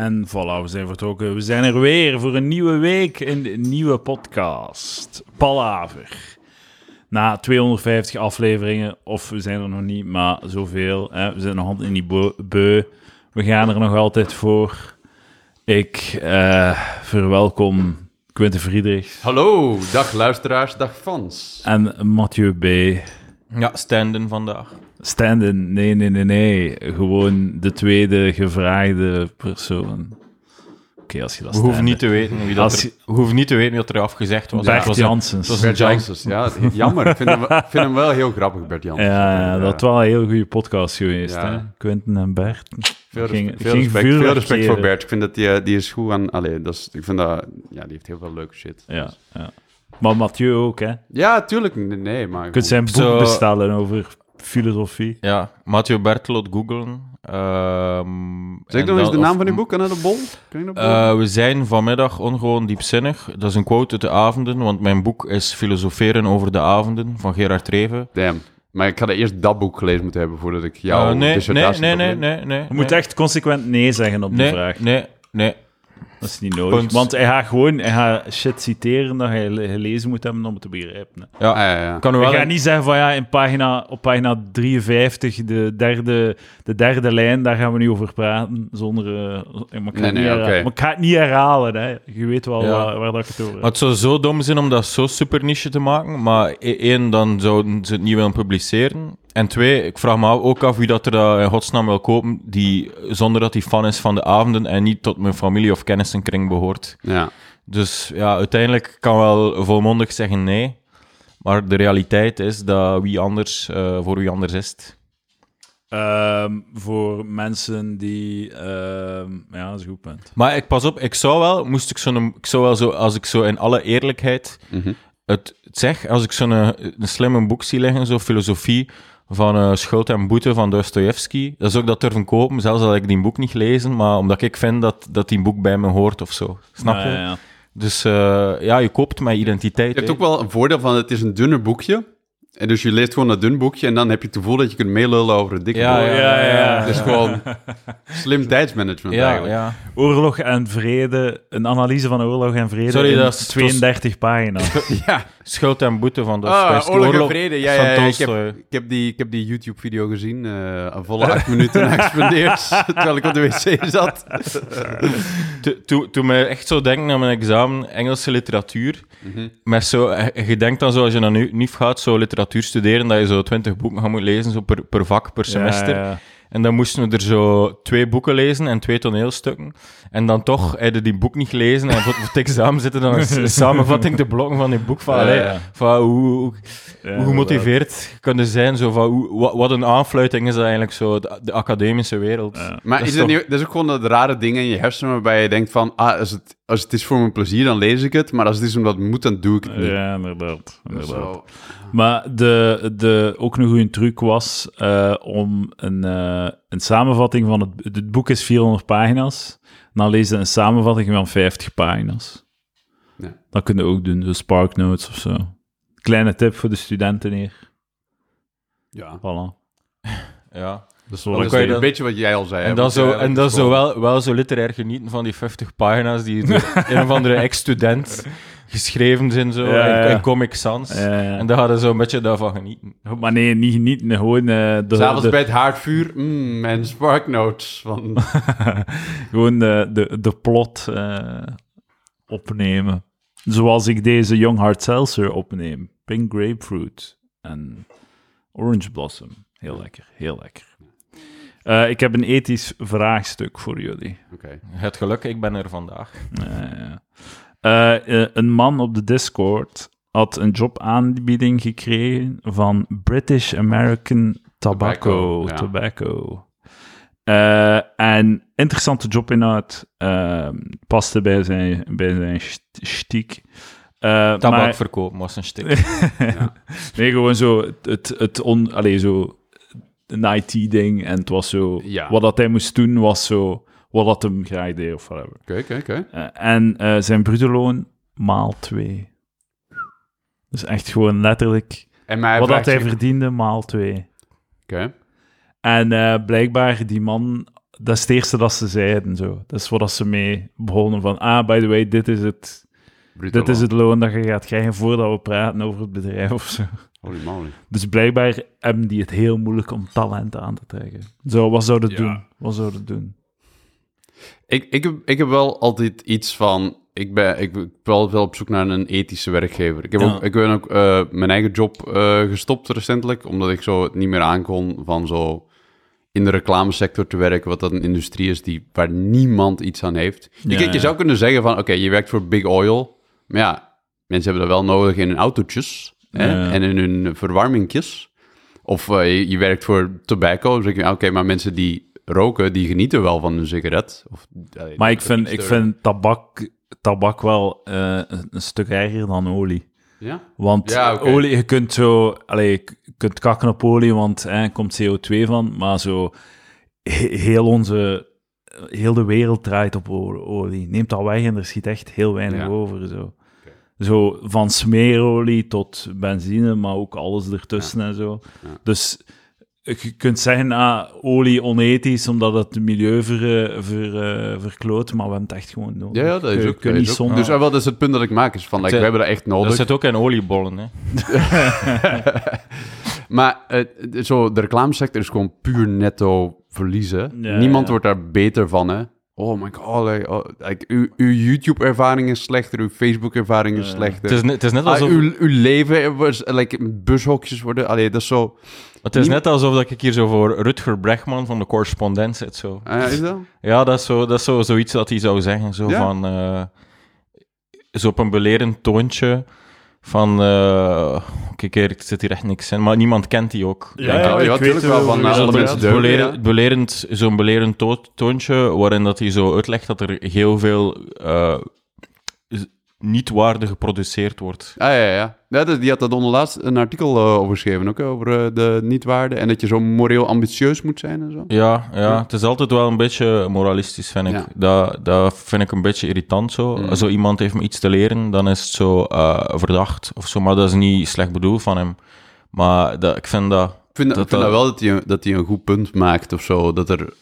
En voilà, we zijn vertrokken. We zijn er weer voor een nieuwe week in de nieuwe podcast. Palaver. Na 250 afleveringen, of we zijn er nog niet, maar zoveel. Hè. We zijn nog altijd in die beu. We gaan er nog altijd voor. Ik eh, verwelkom Quinten Friedrichs Hallo, dag luisteraars, dag fans. en Mathieu B. Ja, standen vandaag. Stand-in, nee, nee, nee, nee. Gewoon de tweede gevraagde persoon. Oké, als je dat We hoeven niet te weten wie dat Als er, we hoeven niet te weten wie dat er afgezegd was. Bert Janssens. was Bert Janssens, ja, jammer. Ik vind hem, vind hem wel heel grappig, Bert Janssens. Ja, dat was wel een heel goede podcast geweest, Ja. hè? Quentin en Bert. Veel, ging- respect, veel, ging respect, vuurwerk veel respect voor. Bert. Ik vind dat die, eh, die is goed aan... Allee, dat is, ik vind dat... Ja, die heeft heel veel leuke shit. Ja, ja. Maar Mathieu ook, hè? Je Ja, tuurlijk. Nee, maar... kunt zijn boek Zo- bestellen over filosofie. Ja, Mathieu Bertelot googlen. Ehm, Zeg en nog eens de naam of- van die boek, kan dat de bol? Kan je dat bol? Eh, we zijn vanmiddag ongewoon diepzinnig. Dat is een quote uit de avonden, want mijn boek is Filosoferen over de avonden van Gerard Reven. Damn. Maar ik had eerst dat boek gelezen moeten hebben voordat ik jou Eh, nee, nee, dissertatie nee, nee, nee, nee. Je moet echt consequent nee zeggen op die Nee, vraag. nee, nee. Dat is niet nodig. Punt. Want hij gaat gewoon hij gaat shit citeren dat hij le- gelezen moet hebben om het te begrijpen. hè. Ja, ja, ja. kan wel... ga niet zeggen van ja, in pagina, op pagina 53, de derde, de derde lijn, daar gaan we nu over praten. Zonder. eh, maar ik, ga Nee, het nee, niet herhalen. oké. maar ik ga het niet herhalen. Hè. Je weet wel Ja. waar, waar dat ik het over heb. Maar het zou zo dom zijn om dat zo super niche te maken. Maar e- één, dan zouden ze het niet willen publiceren. En twee, ik vraag me ook af wie dat er dat in godsnaam wil kopen, die, zonder dat hij fan is van de avonden en niet tot mijn familie of kennissenkring behoort. Ja. Dus ja, uiteindelijk kan wel volmondig zeggen nee. Maar de realiteit is dat wie anders, eh, voor wie anders is het. Ehm, voor mensen die. ehm, ja, dat is een goed punt. Maar ik pas op, ik zou wel, moest ik zo'n, ik zou wel zo, als ik zo in alle eerlijkheid Mhm. het zeg, als ik zo'n een, een slimme boek zie liggen, zo filosofie van eh, Schuld en Boete van Dostoevsky, dat is ook dat durven kopen, zelfs al heb ik die boek niet gelezen, maar omdat ik vind dat, dat die boek bij me hoort of zo. Snap je? Ja, ja, ja. Dus eh, ja, je koopt mijn identiteit. Je hebt ook wel een voordeel van het is een dunner boekje. En dus je leest gewoon dat dun boekje en dan heb je het gevoel dat je kunt meelullen over het dikke Ja, boek. ja, ja, ja. Het is gewoon slim tijdsmanagement ja, eigenlijk. ja. Oorlog en vrede, een analyse van oorlog en vrede. Sorry, in dat is- 32 pagina's. Ja, Schuld en Boete van ah, Dostoevsky. oorlog en vrede. Ja, van ja, ja, ik, heb, ik, heb die, ik heb die YouTube-video gezien, eh, een volle acht minuten gespendeerd, terwijl ik op de wc zat. To- to- Toen mij echt zo denken aan mijn examen Engelse literatuur, met zo, eh, je denkt dan zo, als je naar nu NIF gaat, zo literatuur studeren, dat je zo twintig boeken gaat moeten lezen, zo per, per vak, per semester. En dan moesten we er zo twee boeken lezen en twee toneelstukken. En dan toch heb je die boek niet gelezen en voor, voor het examen zitten dan een samenvatting te blokken van die boek. Van, Ja, allee, ja. van hoe, hoe, Ja, hoe gemotiveerd kan je zijn? Zo van, hoe, wat, een aanfluiting is dat eigenlijk zo, de, de academische wereld. Ja. Maar Dat is is het, niet, dat is ook gewoon dat rare dingen in je hersenen waarbij je denkt van, ah, als het, als het is voor mijn plezier, dan lees ik het. Maar als het is omdat het moet, dan doe ik het niet. Ja, inderdaad. Maar de, de, ook een goede truc was eh, om een, eh, een samenvatting van het... Het boek is 400 pagina's. Dan lees je een samenvatting van 50 pagina's. Ja. Dat kun je ook doen, zo Spark Notes of zo. Kleine tip voor de studenten hier. Ja. Voilà. Ja. Dus is kan je een dan- beetje wat jij al zei. En dan zo, eh, en dan zo wel, wel zo literair genieten van die 50 pagina's die door een of andere ex-student geschreven zijn zo, Ja, in, in Comic Sans. Eh, En daar hadden ze zo'n beetje daarvan genieten. maar nee, niet genieten. Gewoon, eh, de, S'avonds de, bij het haardvuur, mm, mijn sparknotes van... gewoon de, de, de plot eh, opnemen. Zoals ik deze Young Hard Seltzer opneem. Pink Grapefruit en Orange Blossom. Heel lekker, heel lekker. Eh, ik heb een ethisch vraagstuk voor jullie. Oké. Het geluk, ik ben er vandaag. Eh, eh, een man op de Discord had een jobaanbieding gekregen van British American Tobacco. Tobacco, Tobacco. Eh, en interessante jobinhoud. eh paste bij zijn, bij zijn st- stiek. Eh, Tabak maar- verkopen was een stuk. nee, gewoon zo het, het, het on, allee, zo een IT-ding. En het was zo... Ja. Wat dat hij moest doen, was zo... Wat dat hem graag deed, of whatever. Oké, oké, oké. Eh, en eh, zijn bruto loon maal twee. Dus echt gewoon letterlijk En mij wat dat hij zich- verdiende maal twee. Oké. En eh, blijkbaar, die man, dat is het eerste dat ze zeiden. Zo. Dat is wat ze mee begonnen van, ah, by the way, dit is het, dit is het loon dat je gaat krijgen voordat we praten over het bedrijf of zo. Holy moly. Dus blijkbaar hebben die het heel moeilijk om talent aan te trekken. Zo, wat zouden Ja. doen? Wat zouden doen? Ik, ik, heb, ik heb wel altijd iets van... Ik ben, ik ben wel, wel op zoek naar een ethische werkgever. Ik, heb Ja. ook, ik ben ook eh, mijn eigen job eh, gestopt recentelijk, omdat ik zo het niet meer aankon van zo in de reclamesector te werken, wat dat een industrie is die, waar niemand iets aan heeft. Je, Ja, kijk, je ja. zou kunnen zeggen van, oké, je werkt voor Big Oil, maar ja, mensen hebben dat wel nodig in hun autootjes hè, en in hun verwarmingjes. Of eh, je, je werkt voor tobacco, dan zeg je, oké, maar mensen die roken, die genieten wel van hun sigaret. Of, eh, Maar ik vind, ik vind tabak, tabak wel eh, een, een stuk erger dan olie. Ja? Want Ja, olie, je kunt zo, allee, je kunt kakken op olie, want hè, er komt CO2 van, maar zo he- heel onze, heel de wereld draait op olie. Neemt dat weg en er schiet echt heel weinig Ja. over. Zo. Zo van smeerolie tot benzine, maar ook alles ertussen en zo. Ja. Dus je kunt zeggen, ah, olie onethisch, omdat het het milieu ver, eh, ver, eh, verkloot, maar we hebben het echt gewoon nodig. Ja, ja, dat is ook. kunt dat niet is ook- zonder. Dus wel, dat is het punt dat ik maak, is van, like, we hebben dat echt nodig. Dat zit ook in oliebollen, hè. maar eh, zo, de reclamesector is gewoon puur netto verliezen. Ja, Niemand ja. wordt daar beter van, hè. Oh my god, like, oh, like, uw, uw YouTube-ervaring is slechter, uw Facebook-ervaring is slechter. Het is, het is net Ah, alsof... uw, uw leven, was, like, bushokjes worden... Allee, dat is zo... Het is net alsof dat ik hier zo voor Rutger Bregman van de correspondent zit. Zo. Ah, is dat? Ja, dat is, zo, dat is zo, zoiets dat hij zou zeggen. Zo Ja? van... eh, zo op een belerend toontje van... eh kijk, er zit hier echt niks in. Maar niemand kent die ook. Ja, ja, ik ja, weet tuurlijk wel, van, dat alle mensen belerend, ja. belerend, zo'n belerend to- toontje waarin dat hij zo uitlegt dat er heel veel eh, z- niet waarde geproduceerd wordt. Ah, ja, ja. ja die had dat onderlaatst een artikel eh, over geschreven, ook, over eh, de niet-waarde. En dat je zo moreel ambitieus moet zijn en zo. Ja, ja, het is altijd wel een beetje moralistisch, vind ik. Ja. Dat, dat vind ik een beetje irritant zo. Mm. Als zo iemand heeft me iets te leren, dan is het zo eh, verdacht of zo. Maar dat is niet slecht bedoeld van hem. Maar dat, ik vind dat... Ik vind, Dat- ik vind dat- wel dat hij, dat hij een goed punt maakt of zo. Dat er,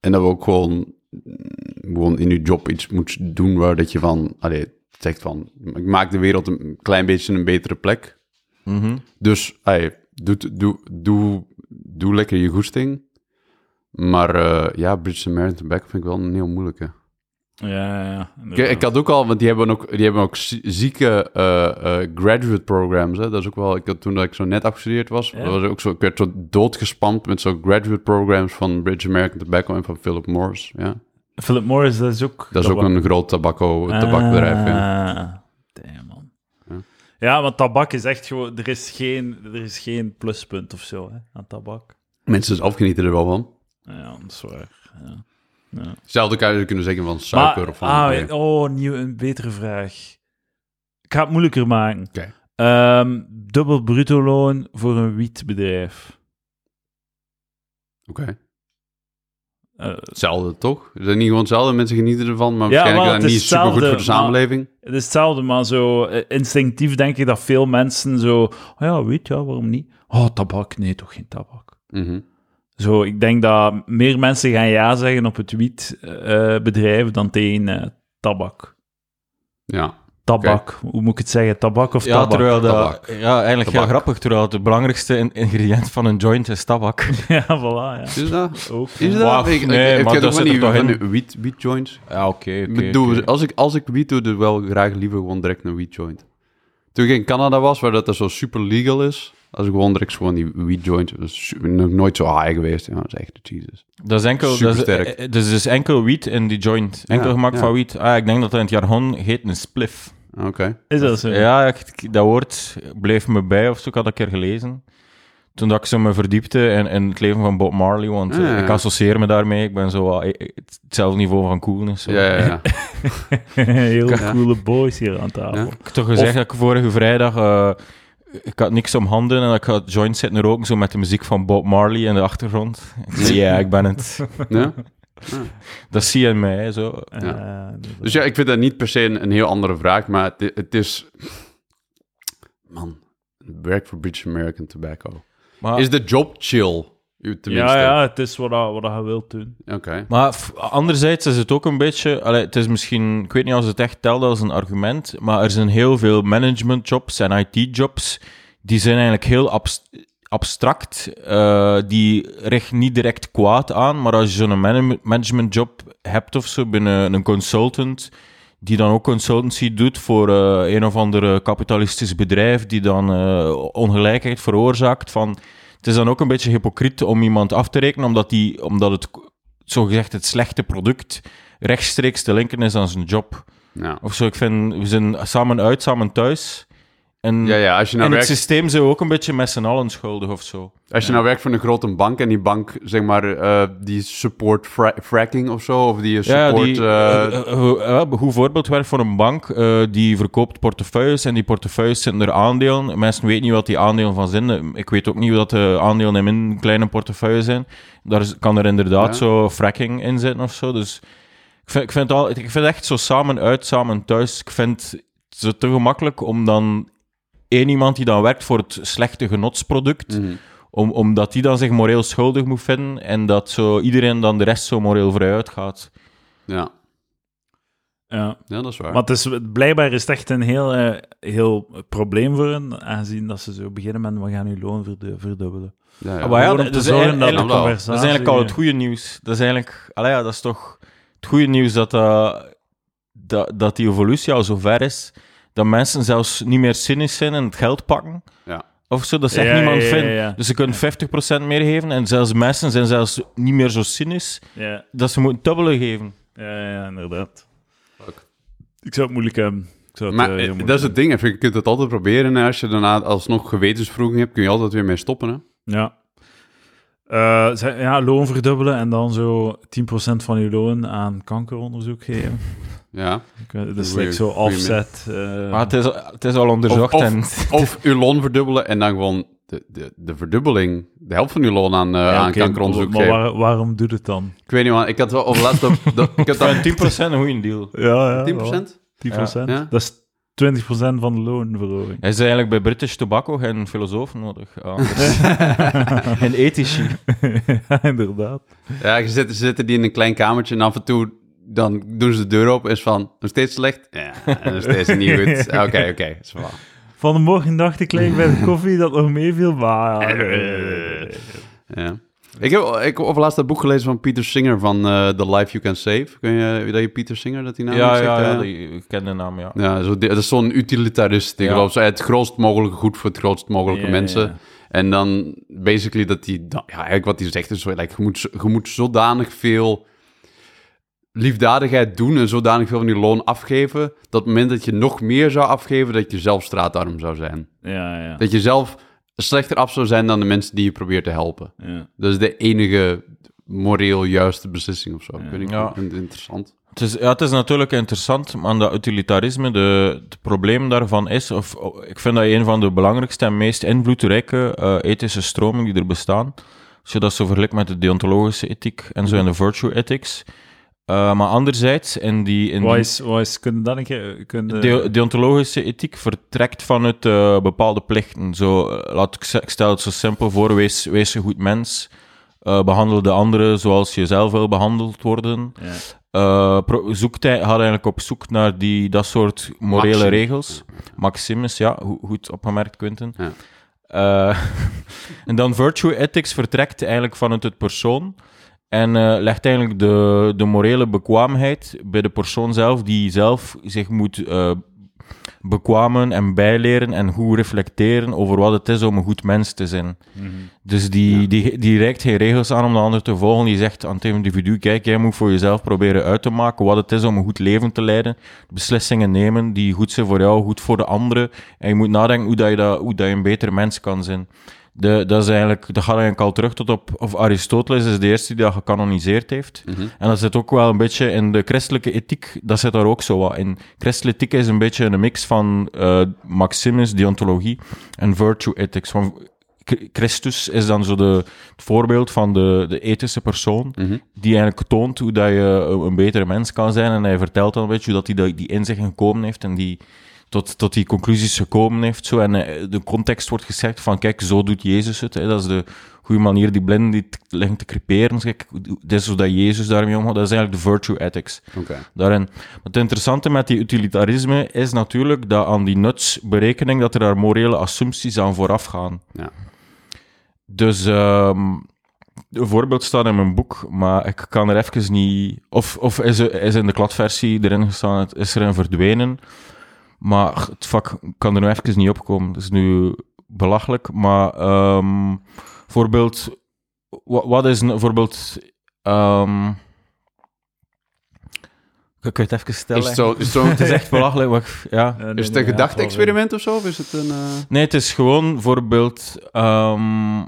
en dat we ook gewoon, mm, gewoon in je job iets moet doen waar dat je van... Allee, zegt van, ik maak de wereld een klein beetje een betere plek. Mhm. Dus, allee, doe, doe, doe, doe lekker je goesting. Maar eh, ja, British American Back vind ik wel een heel moeilijke. Ja, ja, ja. Ik, ik had ook al, want die hebben ook, die hebben ook zie- zieke eh, eh, graduate programs. Hè? Dat is ook wel, ik had, toen dat ik zo net afgestudeerd was, Ja. was ik ook zo, ik werd zo doodgespamd met zo graduate programs van British American Tobacco en van Philip Morris. Ja. Philip Morris, dat is ook... Dat is ook een groot tabacco, tabakbedrijf. Ja. Ah, damn, man. Ja. Ja. want tabak is echt gewoon... Er is geen, er is geen pluspunt of zo hè, aan tabak. Mensen zelf genieten er wel van. Ja, dat is waar. Ja. Ja. Hetzelfde kan je kunnen zeggen van suiker Maar, of van... ah, nee. oh, nieuw, een betere vraag. Ik ga het moeilijker maken. Ehm, dubbel bruto loon voor een wietbedrijf. Oké. Eh, Hetzelfde, toch? Is dat niet gewoon hetzelfde? Mensen genieten ervan, maar Ja, waarschijnlijk dat het niet super goed voor de maar- samenleving. het is hetzelfde, maar zo eh, instinctief denk ik dat veel mensen zo... Oh ja, weet ja, waarom niet? Oh, tabak? Nee, toch geen tabak. Mhm. Zo, ik denk dat meer mensen gaan ja zeggen op het wietbedrijf dan tegen eh, tabak. Ja. Tabak, hoe moet ik het zeggen? Tabak of Ja, tabak? terwijl dat... Tabak. Ja, eigenlijk heel grappig, terwijl het belangrijkste in- ingrediënt van een joint is tabak. ja, voilà, ja. Is dat? Ook. Is dat? Ik- nee, ik maar heb dat zit er toch in. wiet, wiet joints. Ja, oké, oké. als, ik, als ik wiet doe, doe ik wel graag liever gewoon direct een wiet joint. Toen ik in Canada was, waar dat er zo super legal is, als ik gewoon direct gewoon die wiet joint, dat is su- nog nooit zo high geweest. Ja, dat is echt Jesus. Dat is enkel... Dat is, eh, eh, dus is enkel wiet in die joint. Enkel Ja, gemaakt ja. van wiet. Ah, ik denk dat dat in het jargon heet een spliff. Oké. Is dat zo? Ja, ik- dat woord bleef me bij of zo. Ik had dat een keer gelezen. Toen dat ik zo me verdiepte in, in het leven van Bob Marley, want Ja, eh, ja, ja. ik associeer me daarmee. Ik ben zo eh, eh, hetzelfde niveau van coolness. zo. Ja, ja, ja. Heel Ja. coole boys hier aan tafel. Ja. Ik heb toch gezegd Of- dat ik vorige vrijdag... eh, ik had niks om handen en ik had joints zitten roken, zo met de muziek van Bob Marley in de achtergrond. Ik zei, ja, ik ben het. ja? Dat zie je in mij, zo. Eh, dat- Dus ja, ik vind dat niet per se een, een heel andere vraag, maar het, het is... Man, werk voor British American Tobacco. Maar Is de job chill? Tenminste. Ja, ja, het is wat, dat- wat je wilt doen. Oké. Maar anderzijds is het ook een beetje... Allee, het is misschien... Ik weet niet of het echt telt als een argument, maar er zijn heel veel managementjobs en IT-jobs die zijn eigenlijk heel abs- abstract. eh, die richten niet direct kwaad aan, maar als je zo'n man- managementjob hebt of zo binnen een consultant die dan ook consultancy doet voor eh, een of ander kapitalistisch bedrijf die dan eh, ongelijkheid veroorzaakt van... Het is dan ook een beetje hypocriet om iemand af te rekenen, omdat, die, omdat het zogezegd het slechte product rechtstreeks te linken is aan zijn job. Ja. Of zo, ik vind, we zijn samen uit, samen thuis. En, Ja, ja, als je nou en het systeem zijn we ook een beetje met z'n allen schuldig of zo. Als je nou werkt voor een grote bank en die bank, zeg maar, eh, die support fra- fracking of zo, of die Ja, support... die, eh, eh, eh, goed voorbeeld werkt voor een bank eh, die verkoopt portefeuilles en die portefeuilles zitten er aandelen. Mensen weten niet wat die aandelen van zijn. Ik weet ook niet wat de aandelen in mijn kleine portefeuille zijn. Daar kan er inderdaad Ja. zo fracking in zitten of zo. Dus ik vind, ik, vind al, ik vind echt zo samen uit, samen thuis. Ik vind het zo te gemakkelijk om dan één iemand die dan werkt voor het slechte genotsproduct, mhm. om, omdat die dan zich moreel schuldig moet vinden en dat zo iedereen dan de rest zo moreel vrij uitgaat. ja. Ja. ja, dat is waar. Maar het is, blijkbaar is het echt een heel, eh, heel probleem voor hen, aangezien dat ze zo beginnen met we gaan uw loon verdubbelen. ja, ja. Ah, maar ja, dat is zorgen eigenlijk- dat is eigenlijk al het goede nieuws. Dat is eigenlijk, allee, ja, dat is toch het goede nieuws dat, dat, dat, dat die evolutie al zo ver is dat mensen zelfs niet meer cynisch zijn en het geld pakken. Ja. Of zo, dat zegt Ja, niemand ja, ja, vindt. ja. Dus ze kunnen 50% meer geven en zelfs mensen zijn zelfs niet meer zo cynisch Ja, dat ze moeten dubbele geven. ja, ja, inderdaad. Fuck. Ik zou het moeilijk hebben. Ik zou het, Maar eh, eh, dat is het ding, even, je kunt het altijd proberen en als je daarna alsnog gewetensvroeging hebt, kun je altijd weer mee stoppen, hè? Ja. Eh, ja, loon verdubbelen en dan zo 10% van je loon aan kankeronderzoek geven. Ja. Dat is like zo offset. eh, Maar het is, het is al onderzocht Of- en... Of je loon verdubbelen en dan gewoon de, de, de verdubbeling, de helft van je loon aan, eh ja, aan kankeronderzoek Maar geven. waar- waarom doet het dan? Ik weet niet, man. Ik had wel over laatst... op- dat, ik dat 10% een goede deal. Ja, ja. 10%? 10%. Ja. Dat is 20% van de loonverhoging. Hij is eigenlijk bij British Tobacco geen filosoof nodig. Anders. en ethici. ja, inderdaad. Ja, ze zitten die in een klein kamertje en af en toe dan doen ze de deur open. Is van, nog steeds slecht? Ja, nog steeds niet goed. Oké, oké. is wel. Van de morgen dacht ik gelijk bij de koffie dat nog meeviel, maar... ja. Ik heb, ik heb over laatst dat boek gelezen van Peter Singer van eh The Life You Can Save. Kun je, weet je Peter Singer, dat die naam ja, zegt? ja, ja, Eh, die- ik ken de naam, ja. Ja, zo, dat is zo'n utilitarist. Die Ja. gelooft zo, het grootst mogelijke goed voor het grootst mogelijke Ja, mensen. En dan basically dat hij, ja, eigenlijk wat hij zegt is zo, like, je, moet, je moet zodanig veel liefdadigheid doen en zodanig veel van je loon afgeven, dat op het moment dat je nog meer zou afgeven, dat je zelf straatarm zou zijn. Ja, ja. Dat je zelf slechter af zou zijn dan de mensen die je probeert te helpen. ja. Dat is de enige moreel juiste beslissing of zo. Ik Ja. ik vind het interessant. Het is, ja, het is natuurlijk interessant, maar aan dat utilitarisme, de, het probleem daarvan is, of oh, ik vind dat een van de belangrijkste en meest invloedrijke eh, ethische stromingen die er bestaan. Als je dat zo vergelijkt met de deontologische ethiek en zo en de virtue ethics. Eh, maar anderzijds, in die... In Wat die is, wat is, kun je dat een keer... Kun je- de, deontologische ethiek vertrekt vanuit eh, bepaalde plichten. Zo, eh, laat ik, stel het zo simpel voor, wees, wees een goed mens. Eh, behandel de anderen zoals je zelf wil behandeld worden. Ja. Eh, zoekt hij, gaat eigenlijk op zoek naar die, dat soort morele regels. Maximus, ja, go- goed opgemerkt, Quinten. Ja. Eh, en dan virtue ethics vertrekt eigenlijk vanuit het persoon en eh, legt eigenlijk de, de morele bekwaamheid bij de persoon zelf, die zelf zich moet eh, bekwamen en bijleren en goed reflecteren over wat het is om een goed mens te zijn. Mhm. Dus die, Ja. die, die reikt geen regels aan om de ander te volgen. Die zegt aan het individu, kijk, jij moet voor jezelf proberen uit te maken wat het is om een goed leven te leiden. Beslissingen nemen die goed zijn voor jou, goed voor de anderen. En je moet nadenken hoe, dat je, dat, hoe dat je een beter mens kan zijn. De, dat, is eigenlijk, dat gaat eigenlijk al terug tot op... Of Aristoteles is de eerste die dat gecanoniseerd heeft. Mhm. En dat zit ook wel een beetje in de christelijke ethiek, dat zit daar ook zo wat in. Christelijke ethiek is een beetje een mix van eh, Maximus, deontologie, en virtue ethics. Van Ch- Christus is dan zo de, het voorbeeld van de, de ethische persoon, Mhm. die eigenlijk toont hoe dat je een, een betere mens kan zijn. En hij vertelt dan een beetje hoe dat hij die, die inzicht gekomen heeft en die tot, tot die conclusies gekomen heeft. Zo. En eh, de context wordt gezegd van, kijk, zo doet Jezus het. Hè. Dat is de goede manier die blinden die liggen te creperen. Kijk, dit is hoe dat Jezus daarmee omgaat. Dat is eigenlijk de virtue ethics. Oké. Daarin. Het interessante met die utilitarisme is natuurlijk dat aan die nutsberekening dat er daar morele assumpties aan vooraf gaan. Ja. Dus ehm, een voorbeeld staat in mijn boek, maar ik kan er even niet... Of, of is, er- is in de kladversie erin gestaan, het is erin verdwenen. Maar het vak kan er nu even niet opkomen. Dat is nu belachelijk. Maar ehm voorbeeld... Wat, wat is een voorbeeld... ehm ik kan het even stellen. Is het zo, is het zo Het is echt belachelijk. maar ja. Nee, Is het nee, een ja, gedachte-experiment of zo? Of is het een... eh, Nee, het is gewoon bijvoorbeeld. ehm,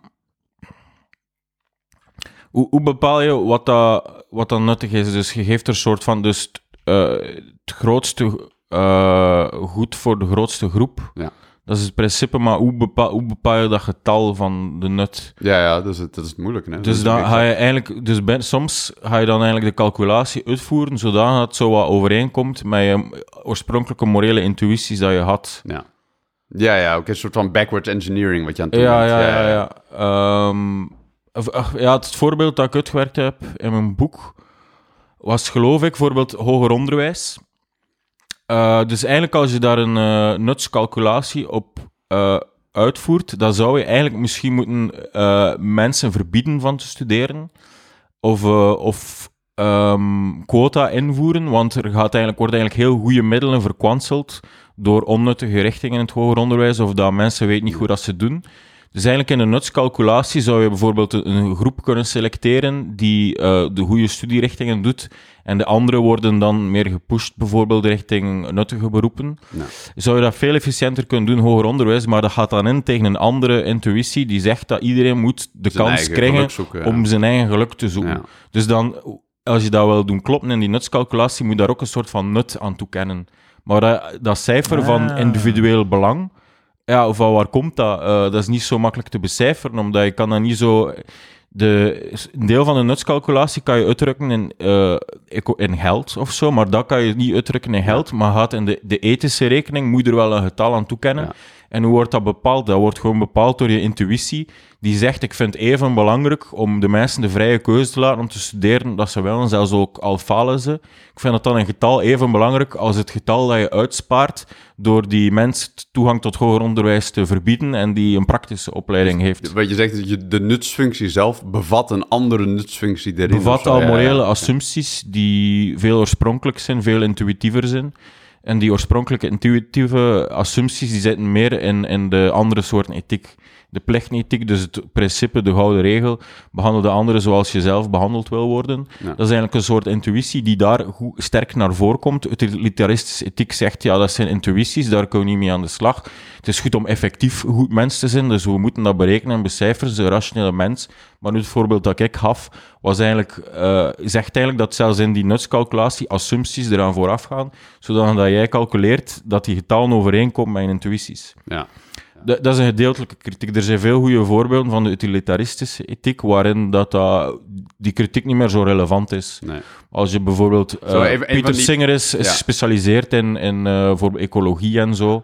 hoe, hoe bepaal je wat dat, wat dat nuttig is? Dus je geeft er een soort van. Dus eh, het grootste eh, goed voor de grootste groep. Ja. Dat is het principe, maar hoe bepaal, hoe bepaal je dat getal van de nut? Ja, ja, dat is het, dat is het moeilijke. Hè? Dus, dan ga je eigenlijk, dus bij- soms ga je dan eigenlijk de calculatie uitvoeren zodat het zo wat overeenkomt met je oorspronkelijke morele intuïties dat je had. Ja, ja, ja oké, een soort van backwards engineering wat je aan het doen Ja, bent. ja, ja. ja. Ehm, of- ach, ja, het voorbeeld dat ik uitgewerkt heb in mijn boek was, geloof ik, bijvoorbeeld hoger onderwijs. Eh, dus eigenlijk als je daar een eh, nutscalculatie op eh, uitvoert, dan zou je eigenlijk misschien moeten mensen verbieden van te studeren. Of, of ehm, quota invoeren, want er gaat eigenlijk, wordt eigenlijk heel goede middelen verkwanseld door onnuttige richtingen in het hoger onderwijs, of dat mensen weten niet goed wat ze doen. Dus eigenlijk in een nutscalculatie zou je bijvoorbeeld een- groep kunnen selecteren die eh, de goede studierichtingen doet, en de anderen worden dan meer gepusht, bijvoorbeeld richting nuttige beroepen. Ja. Zou je dat veel efficiënter kunnen doen, hoger onderwijs, maar dat gaat dan in tegen een andere intuïtie die zegt dat iedereen moet de Zijn kans krijgen geluk zoeken, ja. om zijn eigen geluk te zoeken. Ja. Dus dan, als je dat wil doen kloppen in die nutscalculatie, moet je daar ook een soort van nut aan toekennen. Maar dat, dat cijfer van Ah. individueel belang, ja, of van waar komt dat? Eh, dat is niet zo makkelijk te becijferen, omdat je kan dat niet zo... De, een deel van de nutscalculatie kan je uitdrukken in, eco- in geld of zo, maar dat kan je niet uitdrukken in geld, maar gaat in de, de ethische rekening, moet je er wel een getal aan toekennen. Ja. En hoe wordt dat bepaald? Dat wordt gewoon bepaald door je intuïtie, die zegt, ik vind het even belangrijk om de mensen de vrije keuze te laten om te studeren dat ze willen, zelfs ook al falen ze. Ik vind dat dan een getal even belangrijk als het getal dat je uitspaart door die mens toegang tot hoger onderwijs te verbieden en die een praktische opleiding heeft. Wat je zegt, de nutsfunctie zelf bevat een andere nutsfunctie erin. bevat al morele assumpties die veel oorspronkelijk zijn, veel intuïtiever zijn. En die oorspronkelijke intuïtieve assumpties die zitten meer in, in de andere soorten ethiek. De plechtenethiek, dus het principe, de gouden regel, behandel de anderen zoals je zelf behandeld wil worden. Ja. Dat is eigenlijk een soort intuïtie die daar goed, sterk naar voren komt. Utilitaristische ethiek zegt, ja, dat zijn intuïties, daar kunnen we niet mee aan de slag. Het is goed om effectief een goed mens te zijn, dus we moeten dat berekenen en becijferen, de rationele mens. Maar nu het voorbeeld dat ik gaf, was eigenlijk, eh, zegt eigenlijk dat zelfs in die nutscalculatie assumpties eraan vooraf gaan, zodat dat jij calculeert dat die getallen overeenkomen met je intuïties. Ja. Dat, dat is een gedeeltelijke kritiek. Er zijn veel goede voorbeelden van de utilitaristische ethiek, waarin dat, die kritiek niet meer zo relevant is. Nee. Als je bijvoorbeeld... Zo, even- van die- Singer is, gespecialiseerd in, in eh, voor ecologie en zo.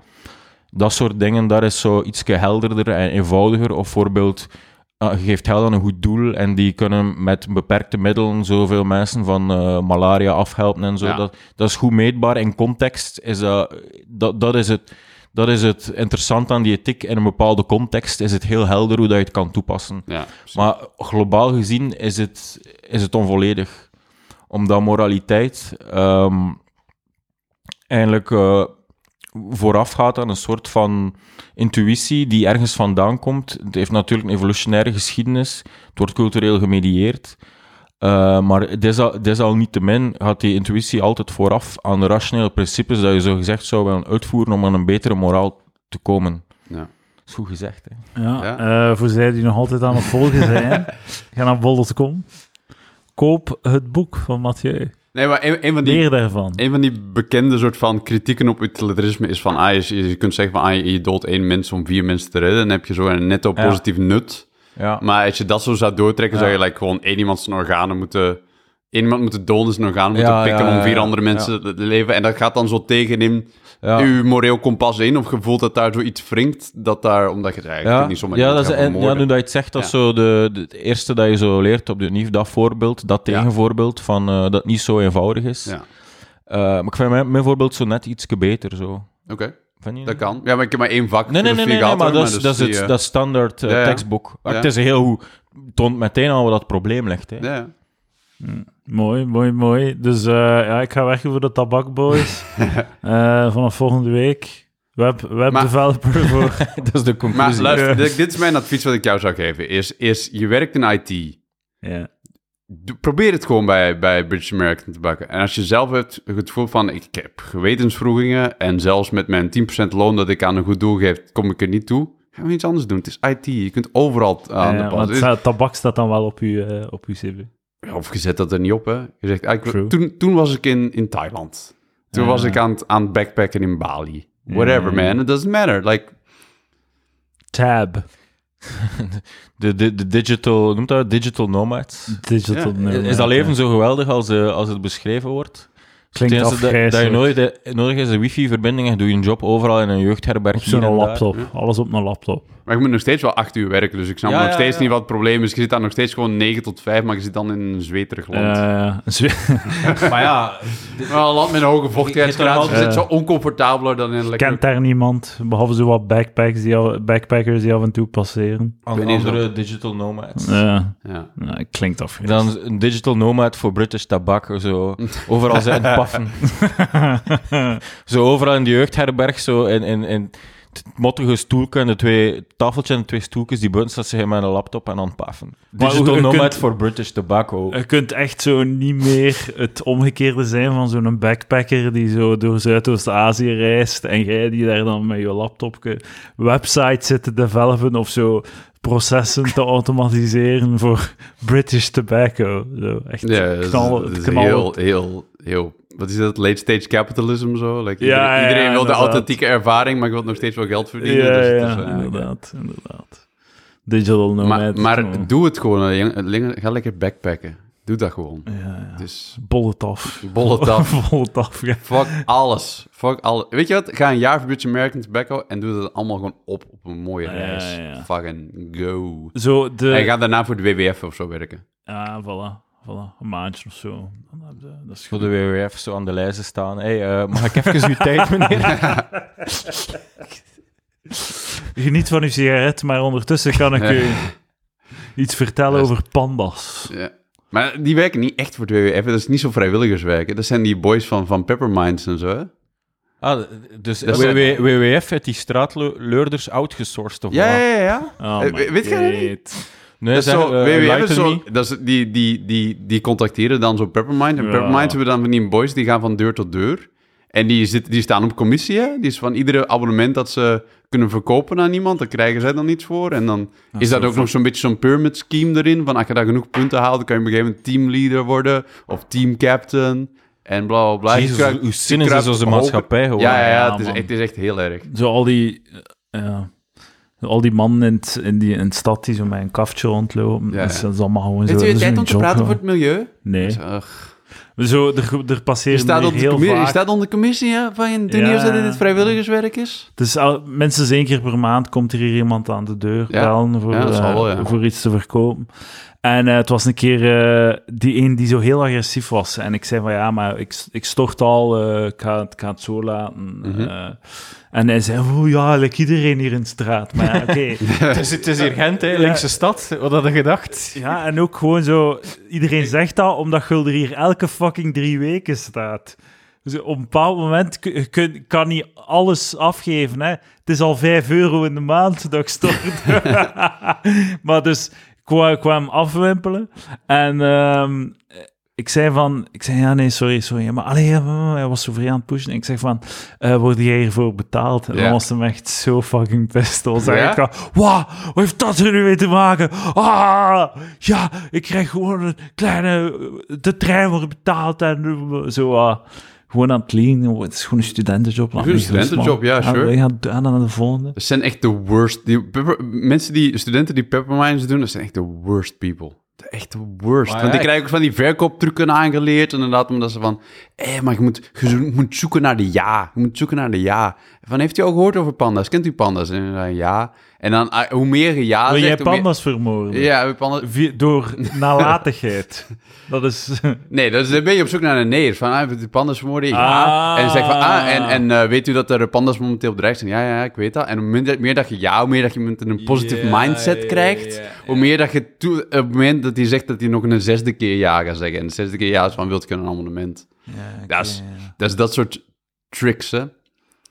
Dat soort dingen, daar is zo iets helderder en eenvoudiger. Of bijvoorbeeld, eh, je geeft geld aan een goed doel en die kunnen met beperkte middelen zoveel mensen van malaria afhelpen en zo. Ja. Dat, dat is goed meetbaar. In context is dat, dat, dat is het... Dat is het interessant aan die ethiek. In een bepaalde context is het heel helder hoe dat je het kan toepassen. Ja. Maar globaal gezien is het, is het onvolledig. Omdat moraliteit ehm, eigenlijk eh, voorafgaat aan een soort van intuïtie die ergens vandaan komt. Het heeft natuurlijk een evolutionaire geschiedenis. Het wordt cultureel gemedieerd. Eh, maar desal, desalniettemin gaat die intuïtie altijd vooraf aan de rationele principes dat je zo gezegd zou willen uitvoeren om aan een betere moraal te komen. Ja. Dat is goed gezegd, hè? Ja, Ja. eh, voor zij die nog altijd aan het volgen zijn, ga naar bol.com. Koop het boek van Mathieu. Nee, maar een, een van die... Leer daarvan. Een van die bekende soort van kritieken op utilitarisme is van, ah, je, je kunt zeggen van, ah, je, je doodt één mens om vier mensen te redden, dan heb je zo een netto Ja. positief nut. Ja. Maar als je dat zo zou doortrekken, Ja. zou je like, gewoon één iemand zijn organen moeten... één iemand moeten doden, zijn organen moeten Ja, pikken om vier andere mensen te leven. En dat gaat dan zo tegenin Ja. je moreel kompas in of je voelt dat daar zoiets wringt, dat daar, omdat je het eigenlijk niet zomaar ja, dat is, en, ja, nu dat je het zegt, dat is zo de, de, het eerste dat je zo leert op de NIF, dat voorbeeld, dat tegenvoorbeeld, van eh, dat het niet zo eenvoudig is. Eh, maar ik vind mijn, mijn voorbeeld zo net iets beter, zo. oké, Je dat kan. Ja, maar ik heb maar één vak Nee, nee, nee, nee, nee, maar dat is, dat is die, het eh, dat standaard eh, Ja, ja. tekstboek. Maar Ja. Het is heel goed, toont meteen al wat dat probleem ligt. Hè. ja. Mooi, mooi, mooi. Dus eh, ja, ik ga werken voor de Tabakboys Eh vanaf volgende week. Web, webdeveloper voor... dat is de Maar conclusie. luister, Ja. dit, dit is mijn advies wat ik jou zou geven. Is, is je werkt in IT. ja. Probeer het gewoon bij, bij British American te bakken. En als je zelf hebt het gevoel van... ik heb gewetensvroegingen... en zelfs met mijn 10% loon dat ik aan een goed doel geef... kom ik er niet toe. Gaan we iets anders doen. Het is IT. Je kunt overal aan Ja, de pas. Het staat- tabak staat dan wel op uw, eh, op uw cv. Of je zet dat er niet op, hè. Je zegt, ah, toen, toen was ik in, in Thailand. Toen Ja. was ik aan, het- aan het backpacken in Bali. Whatever, man. It doesn't matter. Like, Tab. De, de, de digital, noemt dat digital nomads. Digital Ja. nomad, is dat leven ja. zo geweldig als, eh, als het beschreven wordt? Klinkt dat, dat je nodig, nodig is een wifi-verbinding en doe je een job overal in een jeugdherberg. Op hier en zo'n daar. laptop. Alles op een laptop. Maar je moet nog steeds wel acht uur werken. Dus ik snap Ja, nog ja, steeds ja. niet wat het probleem is. Je zit daar nog steeds gewoon 9 tot 5, maar je zit dan in een zweterig land. Zwe- Maar ja, Wel, een land met een hoge vochtigheidsgraad. Zit Eh. zo oncomfortabeler dan in een lekker... kent daar niemand, behalve zo wat backpacks die af- backpackers die af en toe passeren. zo. andere digital nomads. Ja, Ja. nou, klinkt afgrijzelijk. Dan een digital nomad voor British tabak. Zo. Overal zijn paffen. zo overal in de jeugdherberg. Zo in, in, in het mottige stoelke en de twee tafeltje en de twee stoeltjes die buiten zich met een laptop en aan het paffen. Digital nomad voor British tobacco. Je kunt echt zo niet meer het omgekeerde zijn van zo'n backpacker die zo door Zuidoost-Azië reist en jij die daar dan met je laptopje websites zit te developen of zo processen te automatiseren voor British Tobacco. Zo, echt Ja, knallen. heel, heel, heel... Wat is dat? Late stage capitalism zo? Like, Ja, iedereen ja, wil de authentieke ervaring, maar je wilt nog steeds wel geld verdienen. Ja, dus het ja, is, eh, inderdaad, inderdaad. Digital nomad. Maar, maar doe het gewoon. eh, jong- Ga lekker backpacken. Doe dat gewoon. Ja, ja. Dus af. bollet af. Bollet af, ja. Fuck alles. Fuck alles. Weet je wat? Ga een jaar voor British American Tobacco en doe dat allemaal gewoon op op een mooie reis. Fucking go. Zo de... En ga daarna voor de WWF of zo werken. Ja, voilà. Voilà. Een maandje of zo. Dan heb je, dat is Voor de WWF zo aan de lijzen staan. Hey, eh, mag ik even uw tijd, meneer? Geniet van uw sigaret, maar ondertussen kan ik Ja. u iets vertellen over pandas. Ja. Maar die werken niet echt voor de WWF. Dat is niet zo vrijwilligerswerken. Dat zijn die boys van, van Pepperminds en zo. Hè? Ah, dus WWF heeft die straatleurders outgesourced of Ja, wat? ja, ja. Oh, Eh, weet jij dat niet? Nee, dat is zo, eh, WWF is enlighten zo, me. dat is, die, die, die, die contacteren dan zo Peppermind. En Ja. Peppermind hebben dan van die boys die gaan van deur tot deur. En die, zit, die staan op commissie. Hè? Die is van iedere abonnement dat ze kunnen verkopen aan iemand, dan krijgen zij dan iets voor. En dan is dat ook nog zo'n beetje zo'n pyramid scheme erin. Van als je daar genoeg punten haalt, dan kan je op een gegeven moment teamleader worden. Of teamcaptain. En bla bla bla. Jezus, hoe cynisch is onze maatschappij gewoon. Ja, ja, ja, Ja, het, is, het is echt heel erg. Zo al die... eh, ja. Al die mannen in, het- in, die, in de stad die zo met een kaftje rondlopen, Ja. dat, is, dat is allemaal gewoon zo... Is tijd hun om te job, praten voor het milieu? Nee. Ugh. Zo, er, er Je passeren staat, hier onder de heel commissie, je vaak... staat onder de commissie hè, van je toen Ja. dat dit vrijwilligerswerk is. Dus al, minstens één keer per maand komt er hier iemand aan de deur Ja. bellen voor, Ja, eh, wel, ja. voor iets te verkopen. En eh, het was een keer eh, die een die zo heel agressief was. En ik zei van ja, maar ik, ik stort al, eh, ik, ga, het- ik ga het zo laten. Eh. en hij zei, oh ja, like iedereen hier in de straat. Maar ja, oké. Het is, het is hier Gent, hè, linkse stad. Wat had je gedacht? ja, en ook gewoon zo, iedereen zegt dat omdat Gulder hier elke fucking drie weken staat. Dus op een bepaald moment kun- kan niet alles afgeven. Hè. Het is al 5 euro in de maand dat ik stort. maar dus kwam, ik kwam afwimpelen. En ehm, ik zei van... Ik zei, ja, nee, sorry, sorry. Maar allee, ja, hij was zo vrij aan het pushen. En ik zeg van, eh word jij hiervoor betaald? En dan was hem echt zo fucking pissed. Dan van, Wauw, wat heeft dat er nu mee te maken? Ah, ja, ik krijg gewoon een kleine... De trein wordt betaald en zo... ah, gewoon aan het lean. Het is gewoon een studentenjob. laat Een studentenjob, ja, sure. wij gaan aan naar de volgende. Dat zijn echt de worst. Die pepper- mensen die, studenten die pepperminds doen, dat zijn echt de worst people. De echt de worst. Maar Want die krijgen ook van die verkooptrucken aangeleerd. Inderdaad, omdat ze van... hé, maar je moet, je moet zoeken naar de ja. Je moet zoeken naar de ja. Van, heeft u al gehoord over panda's? Kent u panda's? En dan ja. En dan, ah, hoe meer je ja Wil jij zegt, hoe meer- panda's vermoorden? Ja, panda's... Via- door nalatigheid. dat is... Nee, dat is, dan ben je op zoek naar een nee. Van, ah, de panda's vermoorden? Ja. Ah. En dan zeg van, ah, en, en eh, weet u dat er panda's momenteel bedreigd zijn? Ja, ja, ik weet dat. En hoe meer, meer dat je ja, hoe meer dat je met een positive Ja, mindset krijgt, hoe meer dat je toe, op het moment dat hij zegt dat hij nog een zesde keer ja gaat zeggen. En de zesde keer ja is van, wilt je een Dat is, dat is dat soort tricks, hè. Ik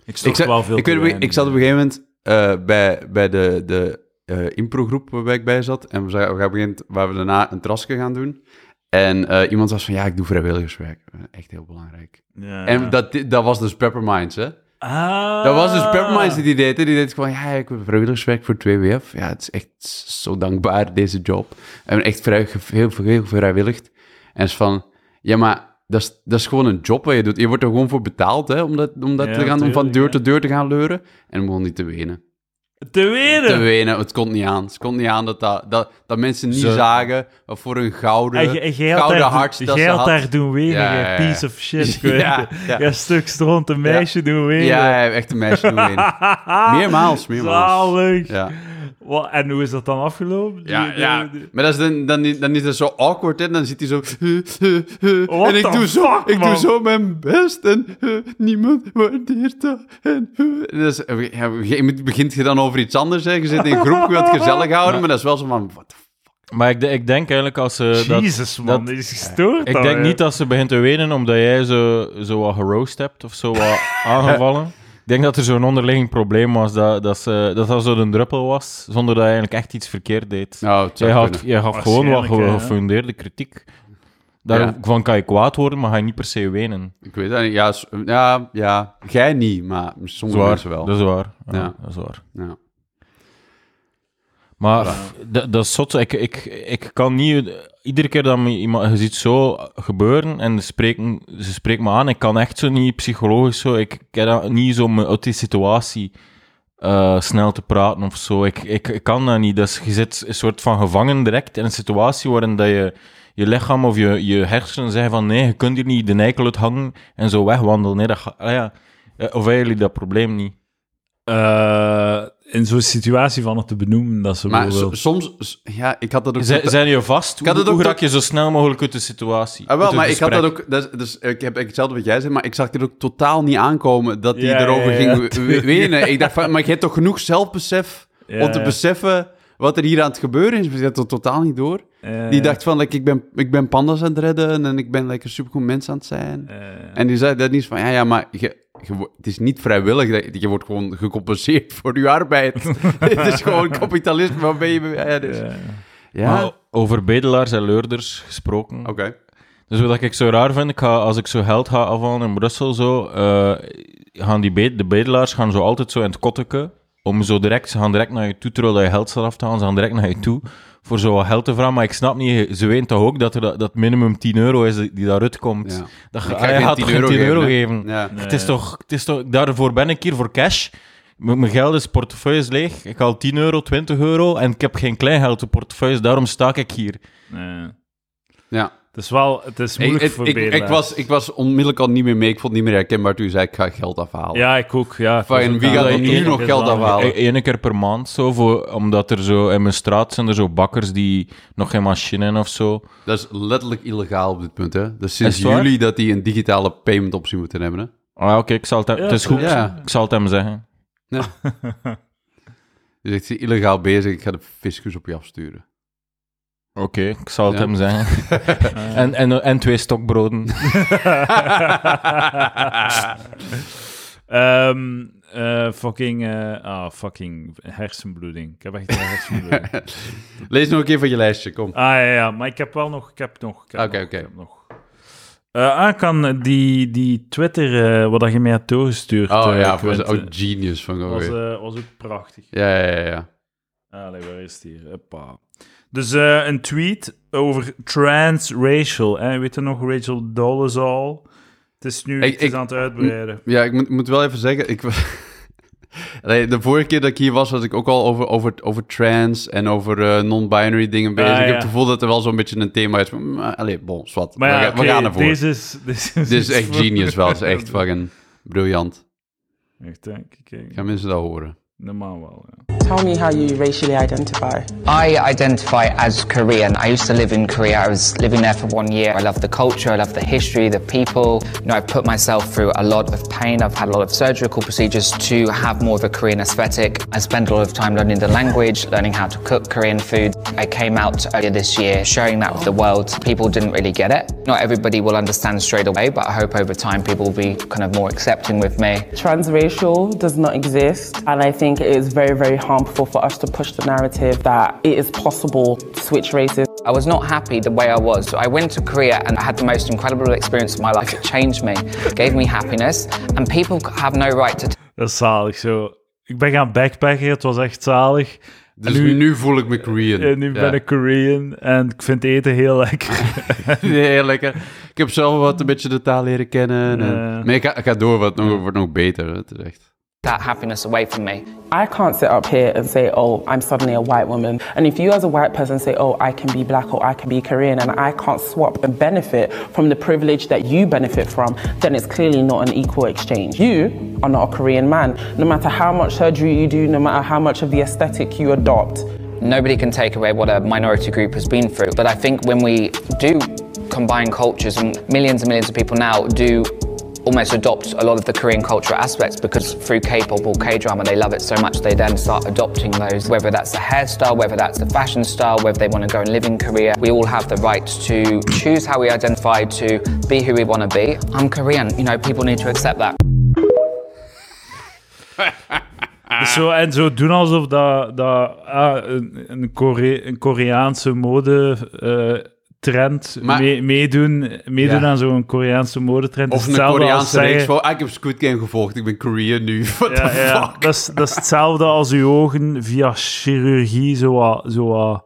Ik, zat- wel veel ik, weet, ik zat op een gegeven moment eh, bij, bij de, de eh improgroep waarbij ik bij zat. En we zijn we gaan beginnen, waar we daarna een trasje gaan doen. En eh, iemand was van, ja, ik doe vrijwilligerswerk. Echt heel belangrijk. Ja. En dat, dat was dus Pepperminds, hè. Ah. Dat was dus Pepperminds die die deed. Die deed gewoon, ja, ik doe vrijwilligerswerk voor 2WF. Ja, het is echt zo dankbaar, deze job. En echt vrij, heel, veel- heel vrijwillig. En is van, ja, maar dat is, dat is gewoon een job wat je doet. Je wordt er gewoon voor betaald, hè, om dat, om dat Ja, te gaan van deur ja. tot deur te gaan leuren. En om gewoon niet te wenen. Te wenen. Te wenen, het komt niet aan. Het komt niet aan dat, dat, dat, dat mensen niet Zo. zagen wat voor een gouden, En, en gouden daar, hart dat ze had daar doen wenen, Ja, jij ja, ja. piece of shit. Ja, ja. Stuk stront een meisje doen wenen. Ja, ja, echt een meisje doen wenen. Meermaals, meermaals. Zalig. Ja. Wat, en hoe is dat dan afgelopen? Ja, Die- ja. die- die- Maar dat is dan, dan, niet- dan is het zo awkward, hè. Dan zit hij zo... En ik doe, zo, ik doe zo mijn best en eh, niemand waardeert dat. En, eh. dus, ja, een gegeven moment begint je dan over iets anders, hè. Je zit in een groep, je wilt gezellig houden, maar dat is wel zo van... What the fuck? Maar ik, ik denk eigenlijk als ze... dat- Jezus, man. dat- is gestoord. ik dan, denk niet dat ze begint te wenen omdat jij zo, zo wat geroost hebt of zo wat aangevallen. Ik denk dat er zo'n onderliggend probleem was, dat dat, ze, dat, dat zo een druppel was, zonder dat je eigenlijk echt iets verkeerd deed. Nou, zou Jij had, jij gaf gewoon wat gefundeerde kritiek. Daarvan kan je kwaad worden, maar ga je niet per se wenen. Ik weet het niet. Ja, ja, ja, jij niet, maar sommige Zwaar, mensen wel. dat is waar. Ja, Ja. Dat is waar. Ja. Maar dat, dat is zot. Ik, ik, ik kan niet... Iedere keer dat me iemand... Je ziet zo gebeuren en ze spreken, ze spreken me aan. Ik kan echt zo niet psychologisch zo... Ik, dat niet zo om uit die situatie eh, snel te praten of zo. Ik, ik, kan dat niet. Dus je zit een soort van gevangen direct in een situatie waarin dat je... Je lichaam of je, je hersenen zeggen van nee, je kunt hier niet de eikel uit hangen en zo wegwandelen. Nee, dat ah ja. Eh, Of hebben jullie dat probleem niet? Eh, in zo'n situatie van het te benoemen, dat ze Maar soms... Ja, ik had dat ook... Z- zijn je vast? Ik had Hoe, het ook hoe raak je zo snel mogelijk uit de situatie? Ah, wel, maar ik had dat ook... Dat, is- dus, ik heb hetzelfde wat jij zei, maar ik zag het ook totaal niet aankomen dat hij Ja, erover ja, ja. ging wenen. Ik dacht van, maar je hebt toch genoeg zelfbesef Ja, om te ja. beseffen wat er hier aan het gebeuren is? We zetten het totaal niet door. Die dacht van, like, ik, ben, ik ben pandas aan het redden en ik ben like, een supergoed mens aan het zijn. En die zei dat niet van, ja, ja, maar je, je het is niet vrijwillig. Dat, je wordt gewoon gecompenseerd voor je arbeid. het is gewoon kapitalisme waarbij je... Ja, dus, ja. Maar over bedelaars en leurders gesproken. oké. Dus wat ik zo raar vind, ik ga, als ik zo geld ga afhalen in Brussel, zo, eh, gaan die be- de bedelaars gaan zo altijd zo in het kotteke, om zo direct, ze gaan direct naar je toe, terwijl je geld staat af te halen, ze gaan direct naar je toe, voor zo wat geld te vragen. Maar ik snap niet, ze weten toch ook dat er dat, dat minimum 10 euro is die daaruit komt. Ja. Dat ga, ga je geen gaat 10 toch geen euro 10 euro geven, hè? geven? Ja. nee. Het is, toch, het is toch, daarvoor ben ik hier voor cash. M- Mijn geld is portefeuille is leeg. Ik haal 10 euro, 20 euro en ik heb geen kleingeld op portefeuille, daarom sta ik hier. nee. ja. Het is wel... Het is moeilijk ik, voor ik, was, ik was onmiddellijk al niet meer mee. Ik vond het niet meer herkenbaar toen je zei, ik ga geld afhalen. Ja, ik ook, ja. ik Van, was ook wie gaat er nu nog geld afhalen? Eén keer per maand, zo, voor, omdat er zo in mijn straat zijn er zo bakkers die nog geen machine hebben of zo. Dat is letterlijk illegaal op dit punt, hè. Dus sinds Is het waar? juli dat die een digitale payment optie moeten hebben, hè. Ah, ja, oké, ik zal het, hem- Ja, het is goed. ja. Ik zal het hem zeggen. Dus ik zie illegaal bezig, ik ga de fiscus op je afsturen. Oké, ik zal het Ja. hem zeggen. en, en, en twee stokbroden. Ehm, eh, fucking... eh, ah, fucking hersenbloeding. Ik heb echt een hersenbloeding. Lees nog een keer van je lijstje, kom. Ah, ja, ja. Maar ik heb wel nog... Ik heb nog... Oké, oké. nog. Eh, ah, kan die, die Twitter, eh, wat dat je mij hebt doorgestuurd. Oh ja, was ook genius van was, was ook prachtig. Ja, ja, ja, ja. Allee, waar is het hier? Hoppa. Dus eh, een tweet over transracial. Hè? Weet je nog, Rachel Dolezal? Het is nu Ik- het is ik- aan het uitbreiden. Ja, ik moet, moet wel even zeggen, ik, de vorige keer dat ik hier was, was ik ook al over, over, over trans en over eh, non-binary dingen bezig. Ah, ik heb het gevoel dat er wel zo'n beetje een thema is. Maar, allee, bon, zwart. Maar we, gaan- we oké, gaan ervoor. Deze is, is, Dit is echt genius wel. Het is echt fucking briljant. Echt, denk ik. Gaan mensen dat horen? Normaal wel. Tell me how you racially identify. I identify as Korean. I used to live in Korea. I was living there for one year. I love the culture, I love the history, the people. You know, I put myself through a lot of pain. I've had a lot of surgical procedures to have more of a Korean aesthetic. I spend a lot of time learning the language, learning how to cook Korean food. I came out earlier this year sharing that with the world. People didn't really get it. Not everybody will understand straight away, but I hope over time people will be kind of more accepting with me. Transracial does not exist, and I think it is very, very harmful for us to push the narrative that it is possible to switch races. I was not happy the way I was. I went to Korea and I had the most incredible experience of my life. It changed me, gave me happiness, and people have no right to Dat is zalig zo. Ik ben gaan backpacken, het was echt zalig. Dus nu, nu, voel ik me Korean. en nu Ja. ben ik Korean en ik vind eten heel lekker. Heel lekker. Ik heb zelf wat een beetje de taal leren kennen. En. Maar ik ga, ik ga door, want het nog- wordt nog beter. Het is echt... that happiness away from me. I can't sit up here and say, oh, I'm suddenly a white woman. And if you as a white person say, oh, I can be black or I can be Korean and I can't swap and benefit from the privilege that you benefit from, then it's clearly not an equal exchange. You are not a Korean man. No matter how much surgery you do, no matter how much of the aesthetic you adopt, Nobody can take away what a minority group has been through. But I think when we do combine cultures, and millions and millions of people now do almost adopt a lot of the Korean cultural aspects because through K-pop or K-drama they love it so much they then start adopting those whether that's the hairstyle whether that's the fashion style whether they want to go and live in Korea. We all have the right to choose how we identify to be who we want to be. I'm Korean you know people need to accept that. Zo, en zo doen alsof dat, dat ah, een, Kore- een Koreaanse mode eh, trend Maar- mee- meedoen, meedoen Ja. aan zo'n Koreaanse modetrend. Of een Koreaanse reeks. Ah, ik heb Squid Game gevolgd, ik ben Korean nu. What Ja, the ja, fuck? dat, is, dat is hetzelfde als uw ogen via chirurgie zo wat, zo wat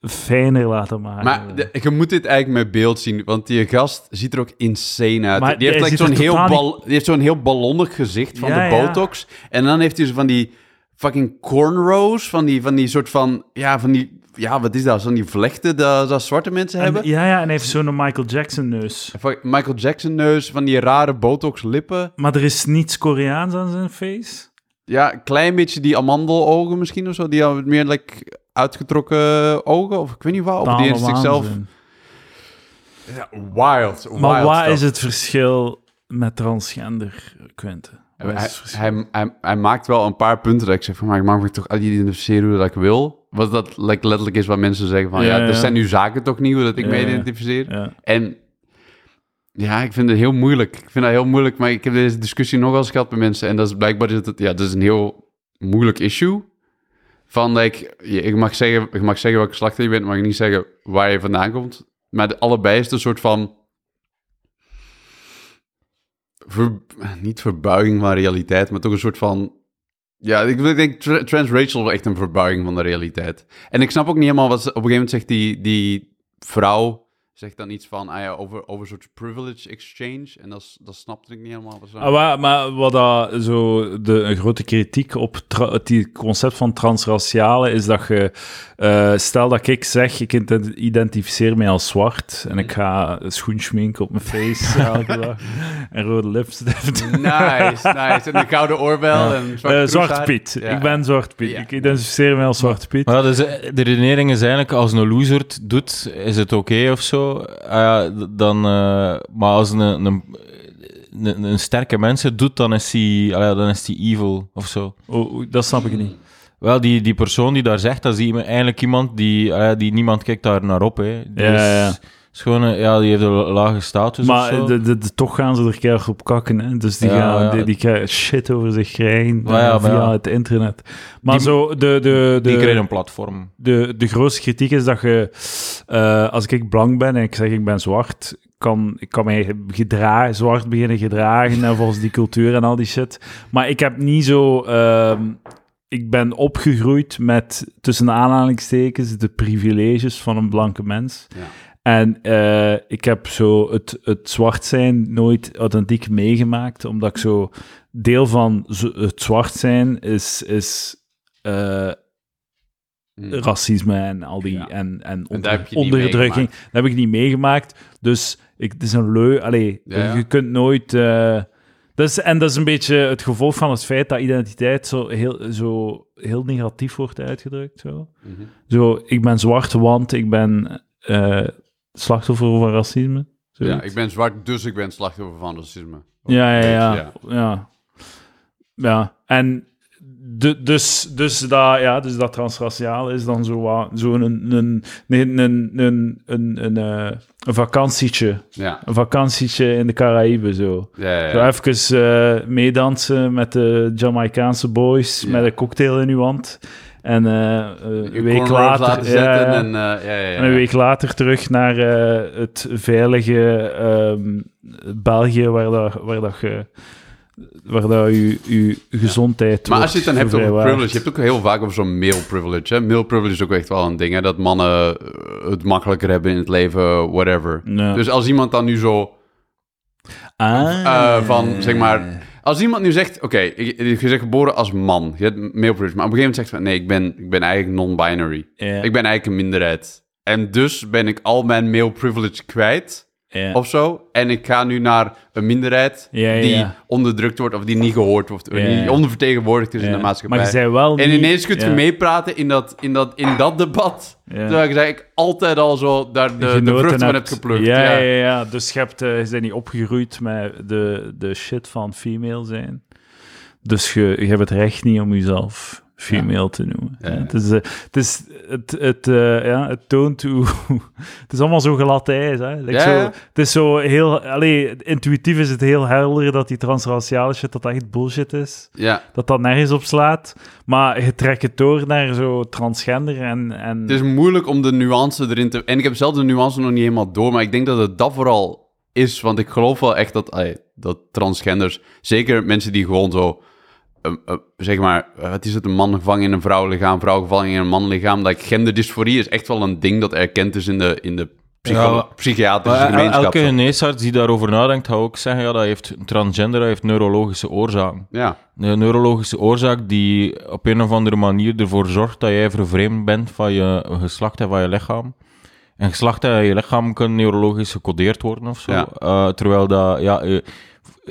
fijner laten maken. Maar de- je moet dit eigenlijk met beeld zien, want die gast ziet er ook insane uit. Maar die, heeft like zo'n heel, totaal bal, die heeft zo'n heel ballonnig gezicht van de botox. En dan heeft hij zo van die fucking cornrows, van die, van die soort van... Ja, van die... Ja, wat is dat? Zo'n die vlechten dat, dat zwarte mensen En- hebben. ja, ja, en hij heeft zo'n Michael Jackson neus. Van Michael Jackson neus, van die rare botox lippen. Maar er is niets Koreaans aan zijn face. Ja, een klein beetje die amandelogen misschien of zo. Die hebben meer like, uitgetrokken ogen, of ik weet niet wat. Of die heeft zichzelf... Ja, wild, wild Maar wat stuff. is het verschil met transgender, Quentin? Hij, het verschil? hij, hij, hij maakt wel een paar punten dat ik zeg van, maar ik mag me toch identificeren hoe dat ik wil. Wat dat like, letterlijk is wat mensen zeggen van, ja, Ja, dat ja. zijn nu zaken toch niet hoe dat ik Ja, me identificeer. En ja, ik vind het heel moeilijk. Ik vind dat heel moeilijk, maar ik heb deze discussie nog wel eens gehad met mensen. En dat is blijkbaar, is het, ja, dat is een heel moeilijk issue. Van, like, ik, mag zeggen, ik mag zeggen welke slachter je bent, maar ik niet zeggen waar je vandaan komt. Maar de, allebei is het een soort van... niet verbuiging van realiteit, maar toch een soort van... Ja, ik, denk tra- transracial wel echt een verbuiging van de realiteit. En ik snap ook niet helemaal wat. Op een gegeven moment zegt die, die vrouw... Zegt dan iets van, ah ja, over, over een soort privilege exchange. En dat, dat snapte ik niet helemaal. Ah, wa- maar wat dat zo de een grote kritiek op het die concept van transraciale is dat je, eh, stel dat ik zeg, ik ident- identificeer mij als zwart en ik ga schoenschmink op mijn face elke dag en rode lipstift. Nice, nice. En een gouden oorbel en Eh, zwart Zwart Piet. Ja. Ik ben Zwart Piet. Ja. Ik identificeer mij als Zwart Piet. Maar dus, eh, de redenering is eigenlijk, als een loser het doet, is het oké of zo. Ah ja, dan, eh, maar als een, een, een, een sterke mens het doet, dan is hij ah ja, dan is die evil of zo. Oh, oei, dat snap ik niet. Wel, die, die persoon die daar zegt, dat is die- eigenlijk iemand die, ah ja, die niemand kijkt daar naar op. Hè. Die Ja, ja, ja. Is gewoon, een- ja, die heeft een lage status of Maar zo. de, de, de- toch gaan ze er keihard op kakken. Hè? Dus die, Ja, gaan, ja. Die, die krijgen shit over zich krijgen ja, eh, via ja. het internet. Maar Die- zo, de, de, de, die krijgt een platform. de, de grootste kritiek is dat je, eh, als ik blank ben en ik zeg ik ben zwart, kan, ik kan mij gedra zwart beginnen gedragen en volgens die cultuur en al die shit. Maar ik heb niet zo... ehm, ik ben opgegroeid met, tussen aanhalingstekens, de privileges van een blanke mens. Ja. En eh, ik heb zo het, het zwart zijn nooit authentiek meegemaakt, omdat ik zo deel van het zwart zijn is, is eh, racisme en al die Ja. en, en, onder- onderdrukking. Dat heb ik niet meegemaakt. Dus ik, het is een leu. Allee, Ja, ja. je kunt nooit. dat is, en dat is een beetje het gevolg van het feit dat identiteit zo heel, zo heel negatief wordt uitgedrukt. Zo. Mhm. zo ik ben zwart, want ik ben slachtoffer van racisme. Ja, ik ben zwart, dus ik ben slachtoffer van racisme. Ja, ja, ja. ja. ja. En de, dus, dus, dat, ja, dus dat transraciaal is dan zo wat- zo'n een, een, een, een, een, een, een, eh, een vakantietje. Ja, Een vakantietje in de Caraïben, zo. ja, ja. Zo even eh, meedansen met de Jamaicaanse boys, met een cocktail in uw hand. En eh, een week later... ja, en... ja, ja, ja. En een week later terug naar het veilige ehm, België, waar dat, waar dat je waar dat je, je gezondheid Maar als je het dan hebt over privilege, je hebt ook heel vaak over zo'n male privilege. Hè? Male privilege is ook echt wel een ding, hè? dat mannen eh, het makkelijker hebben in het leven, whatever. Ja. Dus als iemand dan nu zo, Ah. eh, van, zeg maar, als iemand nu zegt, oké, je, je bent geboren als man, je hebt male privilege, maar op een gegeven moment zegt van, nee, ik ben, ik ben eigenlijk non-binary. Ik ben eigenlijk een minderheid. En dus ben ik al mijn male privilege kwijt, Of zo. En ik ga nu naar een minderheid die onderdrukt wordt of die niet gehoord wordt, die ondervertegenwoordigd is in de maatschappij. Maar je zei wel En niet- ineens kun je meepraten in dat, in, dat, in dat debat. Terwijl ik eigenlijk altijd al zo daar de, de genoten vruchten van heb hebt. geplukt. Ja, Ja, ja, ja. Dus je, hebt, je bent niet opgegroeid met de, de shit van female zijn. Dus je, je hebt het recht niet om jezelf female te noemen. Ja, ja. Het, is, eh, het, is, het, het, eh, ja, het toont hoe... het is allemaal zo gladijs, hè. Like Ja, zo. Het is zo heel... Allee, intuïtief is het heel helder dat die transraciale shit, dat dat echt bullshit is. Ja. Dat dat nergens op slaat. Maar je trekt het door naar zo transgender en... en Het is moeilijk om de nuance erin te... En ik heb zelf de nuance nog niet helemaal door, maar ik denk dat het dat vooral is. Want ik geloof wel echt dat, dat transgenders, zeker mensen die gewoon zo... eh, eh, zeg maar, eh, wat is het, een man gevangen in een vrouwenlichaam, vrouw gevangen in een mannenlichaam. Dat genderdysforie is echt wel een ding dat erkend is in de, in de Ja, psychiatrische gemeenschap. elke geneesarts die daarover nadenkt, gaat ook zeggen, ja, dat heeft transgender heeft neurologische oorzaken. Ja, Een neurologische oorzaak die op een of andere manier ervoor zorgt dat jij vervreemd bent van je geslacht en van je lichaam. En geslacht en je lichaam kunnen neurologisch gecodeerd worden of zo. Ja. Eh, terwijl dat, ja,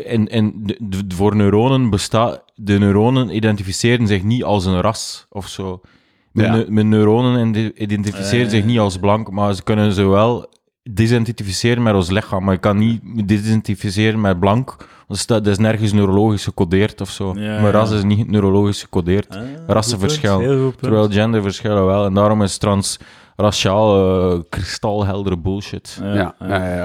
en, en de, de- voor neuronen bestaat, de neuronen identificeren zich niet als een ras of zo. Ja. neu- met neuronen ide- identificeren zich niet als blank, maar ze kunnen ze wel desidentificeren met ons lichaam. Maar je kan niet desidentificeren met blank, dus dat, dat is nergens neurologisch gecodeerd of zo. Ja, maar ras ja. is niet neurologisch gecodeerd. Ah, Rassenverschil. goed punt. Terwijl genderverschillen wel. En daarom is transraciaal eh kristalheldere bullshit. Ja,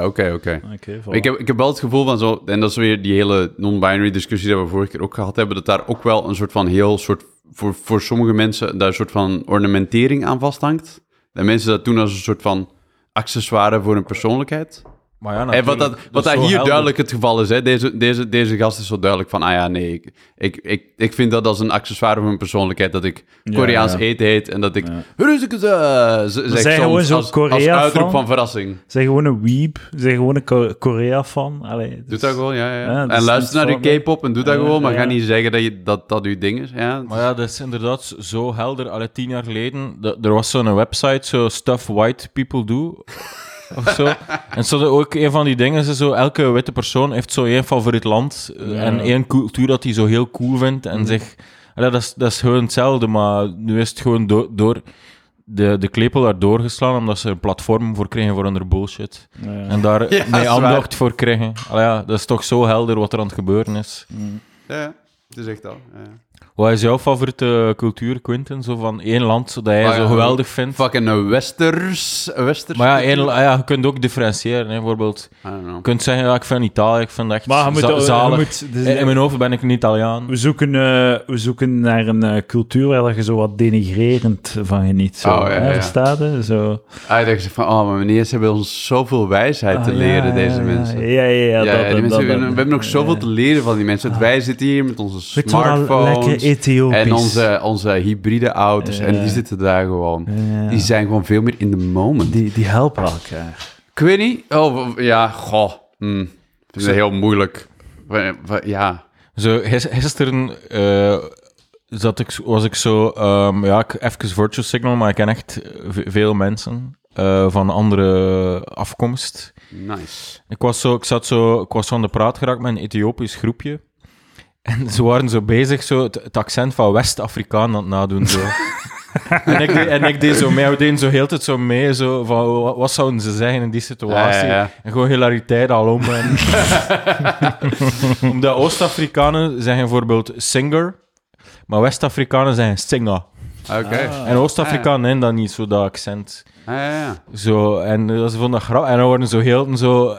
oké, oké. Voilà. Ik heb, ik heb wel het gevoel van zo, en dat is weer die hele non-binary discussie die we vorige keer ook gehad hebben, dat daar ook wel een soort van heel soort, voor, voor sommige mensen, daar een soort van ornamentering aan vasthangt. Dat mensen dat doen als een soort van accessoire voor hun persoonlijkheid. Maar ja, En wat, dat, wat dat hier helder. duidelijk het geval is, hè? Deze, deze, deze gast is zo duidelijk van, ah ja, nee, ik, ik, ik, ik vind dat als een accessoire voor mijn persoonlijkheid, dat ik Koreaans ja. eten heet en dat ik, Ja. ja. zeg zijn gewoon soms zo als, uitroep van verrassing. Zeg gewoon een weeb. Zeg gewoon een Ko- Korea-fan. Allee, Doe dus- dat gewoon, ja. ja. Ja, dat en is luister naar uw van- K-pop en doe dat Ja, gewoon, maar ja. ga niet zeggen dat je, dat, dat uw ding is. Ja. Maar ja, dat is inderdaad zo helder. Alle tien jaar geleden, de- er was zo'n website, zo Stuff White People Do, of zo. En zo ook een van die dingen is zo, elke witte persoon heeft zo één favoriet land eh, en één cultuur dat hij zo heel cool vindt en zich... Allee, dat, is, dat is gewoon hetzelfde, maar nu is het gewoon do- door de, de klepel daar doorgeslaan, omdat ze een platform voor kregen voor hun bullshit. En daar Ja, mee aandacht voor kregen. Allee, ja, dat is toch zo helder wat er aan het gebeuren is. ja, ja. het is echt al. Wat is jouw favoriete cultuur, Quinten? Zo van één land dat jij Ah, zo geweldig vindt? Fucking een westers, een westers. Maar ja, één, ah ja, je kunt ook differentiëren. Hè. Bijvoorbeeld, je kunt zeggen, ja, ik vind Italië, ik vind dat echt Maar je moet, za- je zalig. moet- dus- in, in mijn hoofd ben ik een Italiaan. we, zoeken, eh, we zoeken naar een eh, cultuur waar dat je zo wat denigrerend van geniet. Zo, Oh, ja, hè, ja. Verstaat je? Zo. Ah, je van, oh, maar meneer, ze hebben ons zoveel wijsheid te Ah, leren, ja, deze ja, mensen. Ja, ja, ja. Ja, dat- die dat- mensen dat- we hebben nog ja. zoveel te leren van die mensen. Want Wij zitten hier met onze smartphones Ethiopisch. en onze, onze hybride auto's. En die zitten daar gewoon. Ja. Die zijn gewoon veel meer in the moment. Die, die helpen elkaar. Ik weet niet. Oh, ja, goh. Hm. Het heel moeilijk. Ja. Zo, gis- gisteren eh, zat ik, was ik zo... ehm, ja, ik, even virtual signal, maar ik ken echt veel mensen eh, van andere afkomst. Nice. Ik was zo, ik zat zo, ik was zo aan de praat geraakt met een Ethiopisch groepje. En ze waren zo bezig, zo, het, het accent van West-Afrikaan aan het nadoen. Zo. en, ik deed, en ik deed zo mee, we deden zo heel tijd zo mee, zo, van wat, wat zouden ze zeggen in die situatie. Ja, ja, ja. En gewoon hilariteit alom. En... Omdat Oost-Afrikanen zeggen bijvoorbeeld singer, maar West-Afrikanen zeggen singer. Oké. En Oost-Afrikanen hebben dat niet, zo dat accent. Ah, ja, ja. Zo, en eh, ze vonden dat grappig. En dan worden zo heel zo, eh,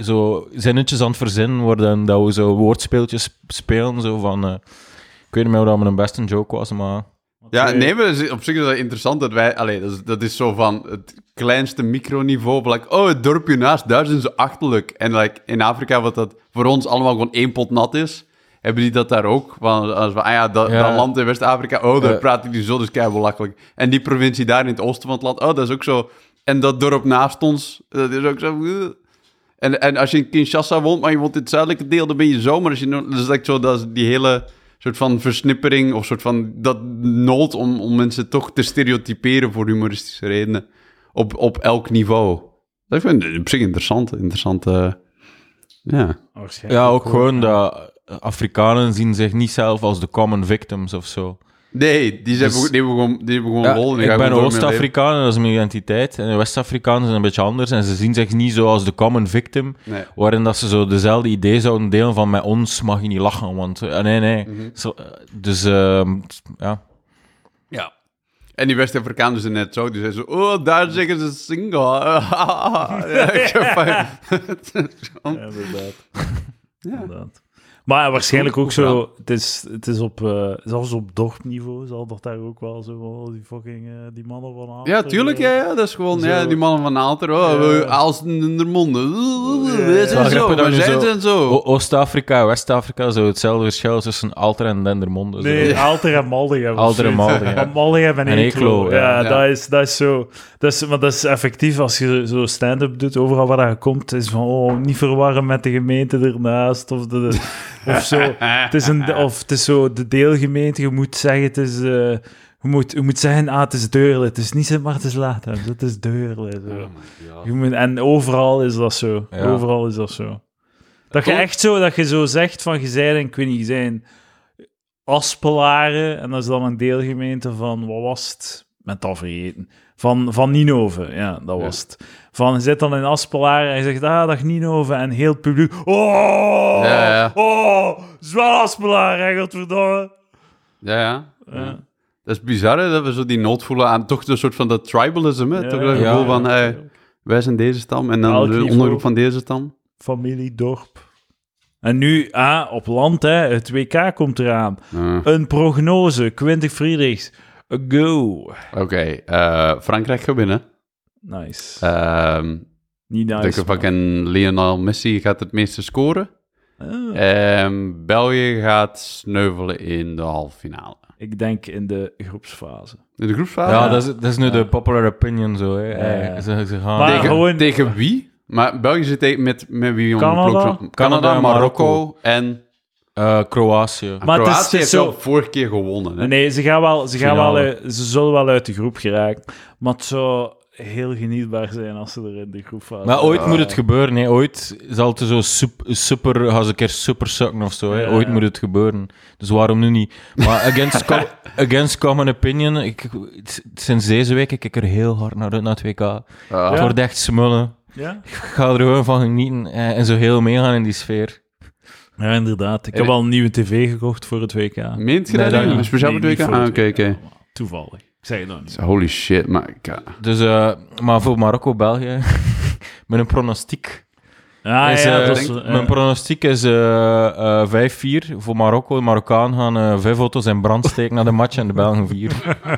zo zinnetjes aan het verzinnen worden, dat we zo woordspeeltjes spelen, zo van... eh, ik weet niet meer of dat mijn beste joke was, maar... Ja, nee, maar op zich is dat interessant dat wij... Allee, dat is, dat is zo van het kleinste microniveau. van Like, oh, het dorpje naast, daar zijn ze achterlijk. En like, in Afrika, wat dat voor ons allemaal gewoon één pot nat is... Hebben die dat daar ook? Van, als we, ah ja, dat, Ja. dat land in West-Afrika, oh, daar Ja. praten die zo, dus kei belachelijk. En die provincie daar in het oosten van het land, oh, dat is ook zo. En dat dorp naast ons, dat is ook zo. En, en als je in Kinshasa woont, maar je woont in het zuidelijke deel, dan ben je zo. Maar als je, no- dat is zo, dat is die hele soort van versnippering of soort van dat nood om, om mensen toch te stereotyperen voor humoristische redenen op, op elk niveau. Dat vind ik op zich interessant. interessant eh, ja. Waarschijnlijk Ja, ook gewoon dat Afrikanen zien zich niet zelf als de common victims of zo. Nee, die, zijn, Dus- die gewoon, die Ja, lol. en die ik ben Oost-Afrikaan, en dat is mijn identiteit. En West-Afrikanen zijn een beetje anders. En ze zien zich niet zo als de common victim. Nee. waarin dat ze zo dezelfde idee zouden delen van met ons mag je niet lachen. Want eh, nee, nee. Mhm. Zo, eh, dus ehm, ja. Ja. En die West-Afrikanen zijn net zo. Die zijn zo, oh, daar zeggen ze single. ja, ik heb fijn. Ja, inderdaad. Maar waarschijnlijk ook zo, het is, het is op, eh, zelfs op dorpniveau zal dat daar ook wel zo, oh, die fucking, eh, die mannen van Aalter, Ja, tuurlijk, eh, ja, ja. Dat is gewoon, ja, die mannen van Aalter. Oh, Ja. aalsten in de monden. Ja. Zo, zijn zo- en zo. O- Oost-Afrika West-Afrika, zo hetzelfde verschil tussen Alter en Dendermonde. zo. Nee, Aalter en Maldegem. of Alter en. Maldegem. Maldegem en En Eeklo. Ja. Dat, is, dat is zo... Dat is, maar dat is effectief, als je zo stand-up doet, overal waar je komt, is van, oh, niet verwarren met de gemeente ernaast, of, de, of zo. Het is, een, of het is zo de deelgemeente, je moet zeggen, het is... eh, je, moet, je moet zeggen, ah, het is Deurle. Het is niet Sint Maartenslaat, hè. het is Deurle. Zo. Je moet, en overal is dat zo. Ja. Overal is dat zo. Dat je echt zo, dat je zo zegt van, je zei, ik weet niet, je zijn Aspelaren, en dat is dan een deelgemeente van, wat was het? Met dat vergeten. Van, van Ninove, ja, dat Ja. was het. Van, je zit dan in Aspelaren en je zegt, ah, dag Ninove, en heel het publiek, oh, Ja, ja. oh, zwaar Aspelaren, hè, godverdomme. Ja, ja. Ja. Dat is bizar, hè, dat we zo die nood voelen aan toch een soort van dat tribalism, hè? Ja, toch dat ja, gevoel ja. van, hey, wij zijn deze stam en dan Elk de ondergroep van deze stam. Familie, dorp. En nu, ah, op land, hè, het WK komt eraan. Ja. Een prognose, Quintig Friedrichs, go. Oké, eh, Frankrijk gaat winnen. Nice. Ehm Niet nice. fucking Lionel Messi gaat het meeste scoren. Ehm België gaat sneuvelen in de halve finale. Ik denk in de groepsfase. In de groepsfase? Ja, dat is, dat is nu de popular opinion zo. Hè. Ja. Eh, Ze, ze gaan... Maar tegen, gewoon- tegen wie? Maar België zit met, met wie? Canada? Canada, Canada en Marokko, Marokko. en Eh, Kroatië. Maar het is- Kroatië het is heeft zo- wel vorige keer gewonnen. Hè? Nee, ze, gaan wel, ze, gaan wel, Finale. uit- ze zullen wel uit de groep geraken. Maar het zou heel genietbaar zijn als ze er in de groepfase Maar ooit moet het gebeuren. Hè. Ooit zal het zo sup- super, gaan ze een keer super sukken of zo. Hè. Ja. Ooit moet het gebeuren. Dus waarom nu niet? Maar against, com- against common opinion, ik, sinds deze week kijk ik er heel hard naar uit naar het WK. Ja. Het wordt echt smullen. Ja? Ik ga er gewoon van genieten eh, en zo heel meegaan in die sfeer. Ja, inderdaad. Ik En- heb al een nieuwe tv gekocht voor het WK. Meent je Nee, dat niet. Speciaal Nee, voor het WK? Ah, oké, oké. Toevallig. Ik zeg het nog niet. Holy shit, maar ik... eh, Dus, eh, maar voor Marokko-België, met een pronostiek. Ah, is, ja, eh, is, mijn pronostiek is eh, eh, 5-4 voor Marokko. De Marokkaan gaan eh, vijf auto's in brand steken naar de match en de Belgen 4.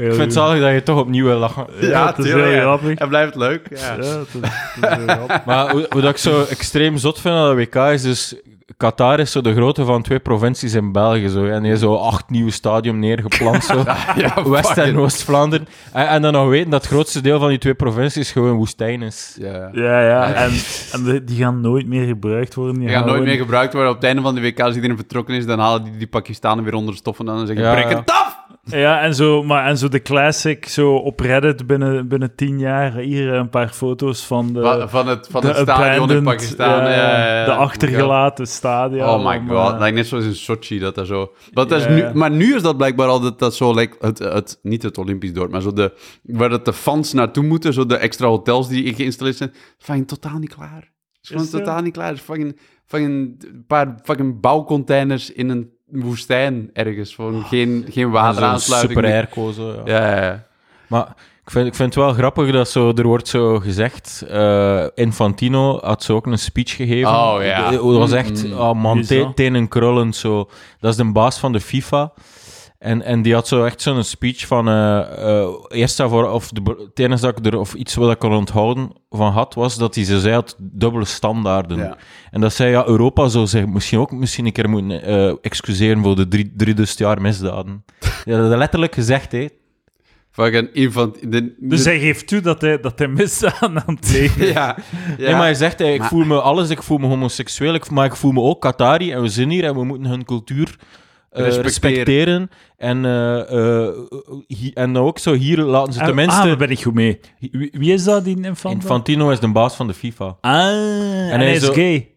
heel Ik vind het zalig dat je toch opnieuw wil lachen. Ja, het is heel ja. grappig. Het blijft leuk. Ja. Ja, het is, het is heel grappig. Maar hoe, hoe dat ik zo extreem zot vind aan dat WK is dus... Qatar is zo de grootte van twee provincies in België. Zo. En die heeft zo acht nieuwe stadium neergeplant. Zo. West- en Oost-Vlaanderen. En, en dan nog weten dat het grootste deel van die twee provincies gewoon woestijn is. Ja. Ja, ja. En, en de- die gaan nooit meer gebruikt worden. Die Die gaan nooit meer gebruikt worden. Op het einde van de WK, als iedereen vertrokken is, dan halen die die Pakistanen weer onder de stof en dan zeggen Ja, breek ja. het af! Ja, en zo, maar, en zo de classic, zo op Reddit binnen, binnen tien jaar, hier een paar foto's van de... Van, van het, van de het stadion in Pakistan. ja, ja. de achtergelaten stadion. Oh my god, eh, lijkt net zoals in Sochi dat er zo. Dat is nu, maar nu is dat blijkbaar al dat, dat zo lijkt het, het, niet het Olympisch dorp, maar zo de waar dat de fans naartoe moeten, zo de extra hotels die geïnstalleerd zijn, fucking totaal niet klaar. Het is gewoon Is totaal niet klaar. Het is fucking, fucking een paar fucking bouwcontainers in een woestijn ergens, gewoon geen, geen wateraansluiting. Super airco, zo. Ja. Ja, ja, ja. Maar ik vind, ik vind het wel grappig dat zo, er wordt zo gezegd... eh, Infantino had zo ook een speech gegeven. Oh, ja. Dat was echt... Mm. Oh man, tenen krullend zo. Dat is de baas van de FIFA. En, en die had zo echt zo'n speech van... eh, eh, eerst daarvoor, of de, be- het enige dat ik er... Of iets wat ik kon onthouden van had, was dat hij ze zei had dubbele standaarden. Ja. En dat zei, ja, Europa zou zich misschien ook misschien een keer moeten eh, excuseren voor de drie, drie dus jaar misdaden. Ja, dat letterlijk gezegd, hè. Dus hij geeft toe dat hij, dat hij misdaad aan het ja, ja. Nee, maar hij zegt, hey, ik Maar- voel me alles, ik voel me homoseksueel, ik, maar ik voel me ook Qatari en we zijn hier en we moeten hun cultuur Respecteren. respecteren. En, eh, eh, hi- en ook zo, hier laten ze Ah, tenminste... Ah, daar ben ik goed mee. Wie, wie is dat, die Infantino? Infantino is de baas van de FIFA. Ah, en, hij hij is zo- gay.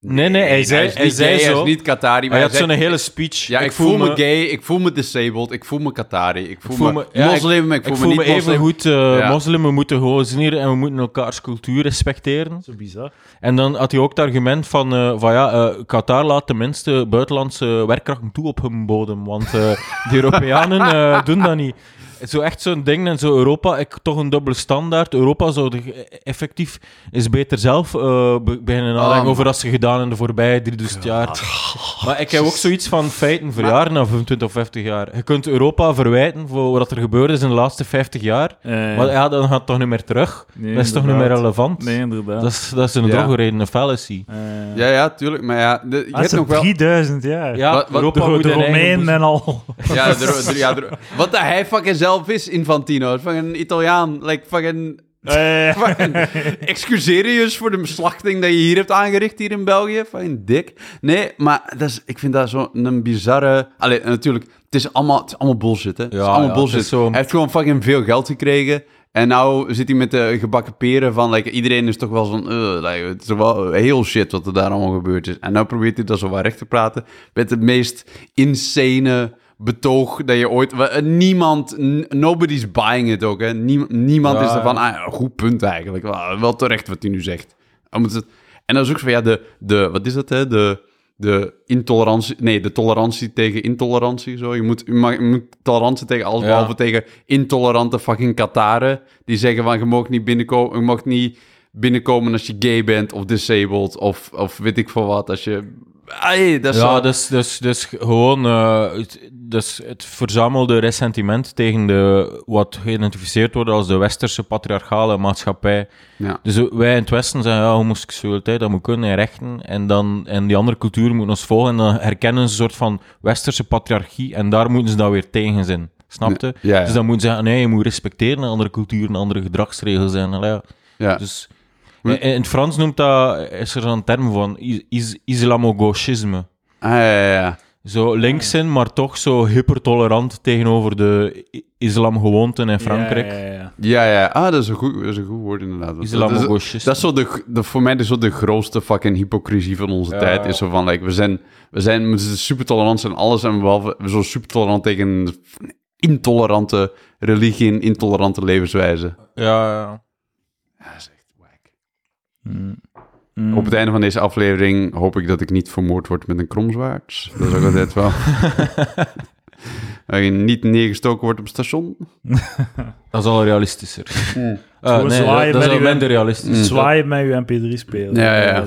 Nee, nee, hij zei, is hij niet zei gay, zo... Hij is niet Qatari, maar hij had zo'n hele speech. Ja, ik, voel, me gay, ik voel me disabled, ik voel me Qatari, ik voel, voel me, me- ja, moslim, maar ik voel ik me voel niet me even moslim. goed eh Ja. moslim, we moeten gewoon zijn hier en we moeten elkaars cultuur respecteren. Zo bizar. En dan had hij ook het argument van, eh, van ja, eh, Qatar laat tenminste buitenlandse werkkrachten toe op hun bodem, want eh, de Europeanen eh, doen dat niet. Zo echt zo'n ding en zo Europa, ik, toch een dubbele standaard. Europa zou de, effectief is beter zelf eh, be- beginnen nadenken man. over wat ze gedaan in de voorbije 3000 jaar. Maar ik heb ook zoiets van feiten verjaren na 25 of 50 jaar. Je kunt Europa verwijten voor wat er gebeurd is in de laatste 50 jaar. Eh, Maar ja, dan gaat het toch niet meer terug. nee, dat is toch niet meer relevant. Nee, inderdaad. Dat is, dat is een Ja. drogreden, een fallacy. Eh, Ja, ja, tuurlijk, maar ja, de, je dat hebt is nog wel... 3000 jaar. Ja, Wat- wat- Europa de, moet de Romeinen en al. Ja, de- de- ja, de- wat dat hij fucking zelf is, Infantino. Fucking een Italiaan. Like fucking... Eh, fucking excuseer je eens voor de slachting dat je hier hebt aangericht, hier in België. Fucking dik. Nee, maar dat is, ik vind dat zo'n bizarre... Allee, natuurlijk, het is allemaal, het is allemaal bullshit, hè. het is allemaal ja, bullshit. is zo- Hij heeft gewoon fucking veel geld gekregen. En nou zit hij met de gebakken peren van... Like, iedereen is toch wel zo'n... eh, like, het is wel heel shit wat er daar allemaal gebeurd is. En nou probeert hij dat zo wat recht te praten... met het meest insane betoog dat je ooit... wa- Niemand... Nobody's buying it ook, hè. Niem- niemand Ja, is er van... ja. Ah, goed punt eigenlijk. Wel, terecht wat hij nu zegt. En dan is ook zo van... Ja, de... de wat is dat, hè? De... De intolerantie, nee, de tolerantie tegen intolerantie. Zo. Je, moet, je, mag, je moet tolerantie tegen alles, Ja. behalve tegen intolerante fucking Kataren. Die zeggen van, je mag niet binnenkomen, je mag niet binnenkomen als je gay bent of disabled of, of weet ik veel wat. Als je... Ai, dat is Ja, dus, dus, dus gewoon eh, het, dus het verzamelde ressentiment tegen de, wat geïdentificeerd wordt als de westerse patriarchale maatschappij. ja. Dus wij in het Westen zeggen, ja, homoseksualiteit, dat moet kunnen en rechten. En, dan, en die andere culturen moeten ons volgen. En dan herkennen ze een soort van westerse patriarchie. En daar moeten ze dan weer tegen zijn. Snap je? Ja, ja. Dus dan moeten ze zeggen, nee, je moet respecteren andere culturen, andere gedragsregels. En, ja. Dus, in, in het Frans noemt dat, is er zo'n term van is, is, islamogauchisme. Ah, ja, ja, ja. Zo links zijn, maar toch zo hypertolerant tegenover de islamgewoonten in Frankrijk. Ja, ja, ja. Ja, ja. Ah, dat is een goed, dat is een goed woord inderdaad. Dat is, Islamogauchist. dat is zo de, de, voor mij is zo de grootste fucking hypocrisie van onze Ja, tijd. ja. Is zo van, like, we zijn, we zijn we zijn super tolerant en alles. En behalve, we zijn super tolerant tegen intolerante religie en intolerante levenswijze. Ja, ja. Ja, dat is echt wack. Mm. Op het einde van deze aflevering hoop ik dat ik niet vermoord word met een kromzwaard. Dat is ook altijd wel. Dat je niet neergestoken wordt op het station. Dat is al realistischer. Mm. Eh, nee, dat, dat is met al minder realistisch. Zwaaien met je MP3-speler. Ja, ja, ja.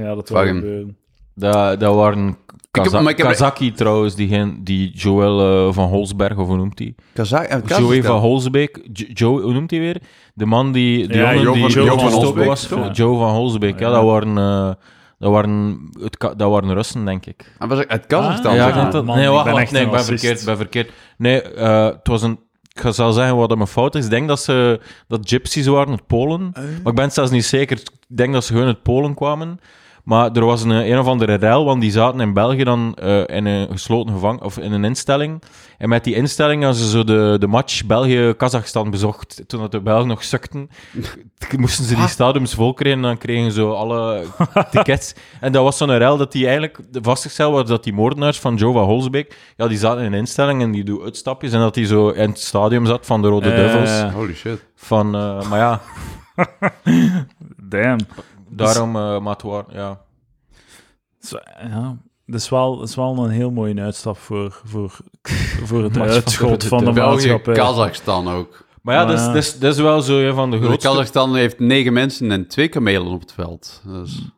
Ja, dat Fucking. gebeuren. Dat, dat waren Kaza heb- maar ik heb- Kazaki trouwens, die, geen- die Joël eh, van Holsberg, of hoe noemt hij? Eh, Joey van Holsbeek. Joe, hoe noemt hij weer? De man die... De Ja, jongen Jo die van- die van gestoken Holsbeek, was. toch? Joe van Holsbeek, ja. Ja. dat waren... eh, Dat waren, het, dat waren Russen, denk ik. Ah, was ik uit Kazachstan? Ah, ja, ja, dat... man, nee, ik wacht, ben wacht, echt nee, ik ben verkeerd, ben verkeerd. Nee, eh, het was een... Ik ga zal zeggen wat mijn fout is. Ik denk dat ze dat gypsies waren uit Polen. Maar ik ben het zelfs niet zeker. Ik denk dat ze gewoon uit Polen kwamen. Maar er was een, een of andere rel, want die zaten in België dan eh, in een gesloten gevang of in een instelling. En met die instelling hadden ze zo de, de match België-Kazachstan bezocht. Toen dat de Belgen nog sukten, moesten ze die stadiums vol krijgen en dan kregen ze alle tickets. En dat was zo'n rel dat die eigenlijk vastgesteld was dat die moordenaars van Jova Holsbeek, ja, die zaten in een instelling en die doen uitstapjes en dat die zo in het stadium zat van de Rode Duivels. Holy shit. Van, eh, maar ja, Damn. Daarom, maar het waren- ja. Zo, Ja, dat is wel, dat is wel een heel mooie uitstap voor, voor, voor het uitschot de- van de, de maatschappij. Kazachstan ook. Maar ja, dat is, dat, is, wel zo van de Dus grootste... Kazachstan heeft negen mensen en twee kamelen op het veld. Dus,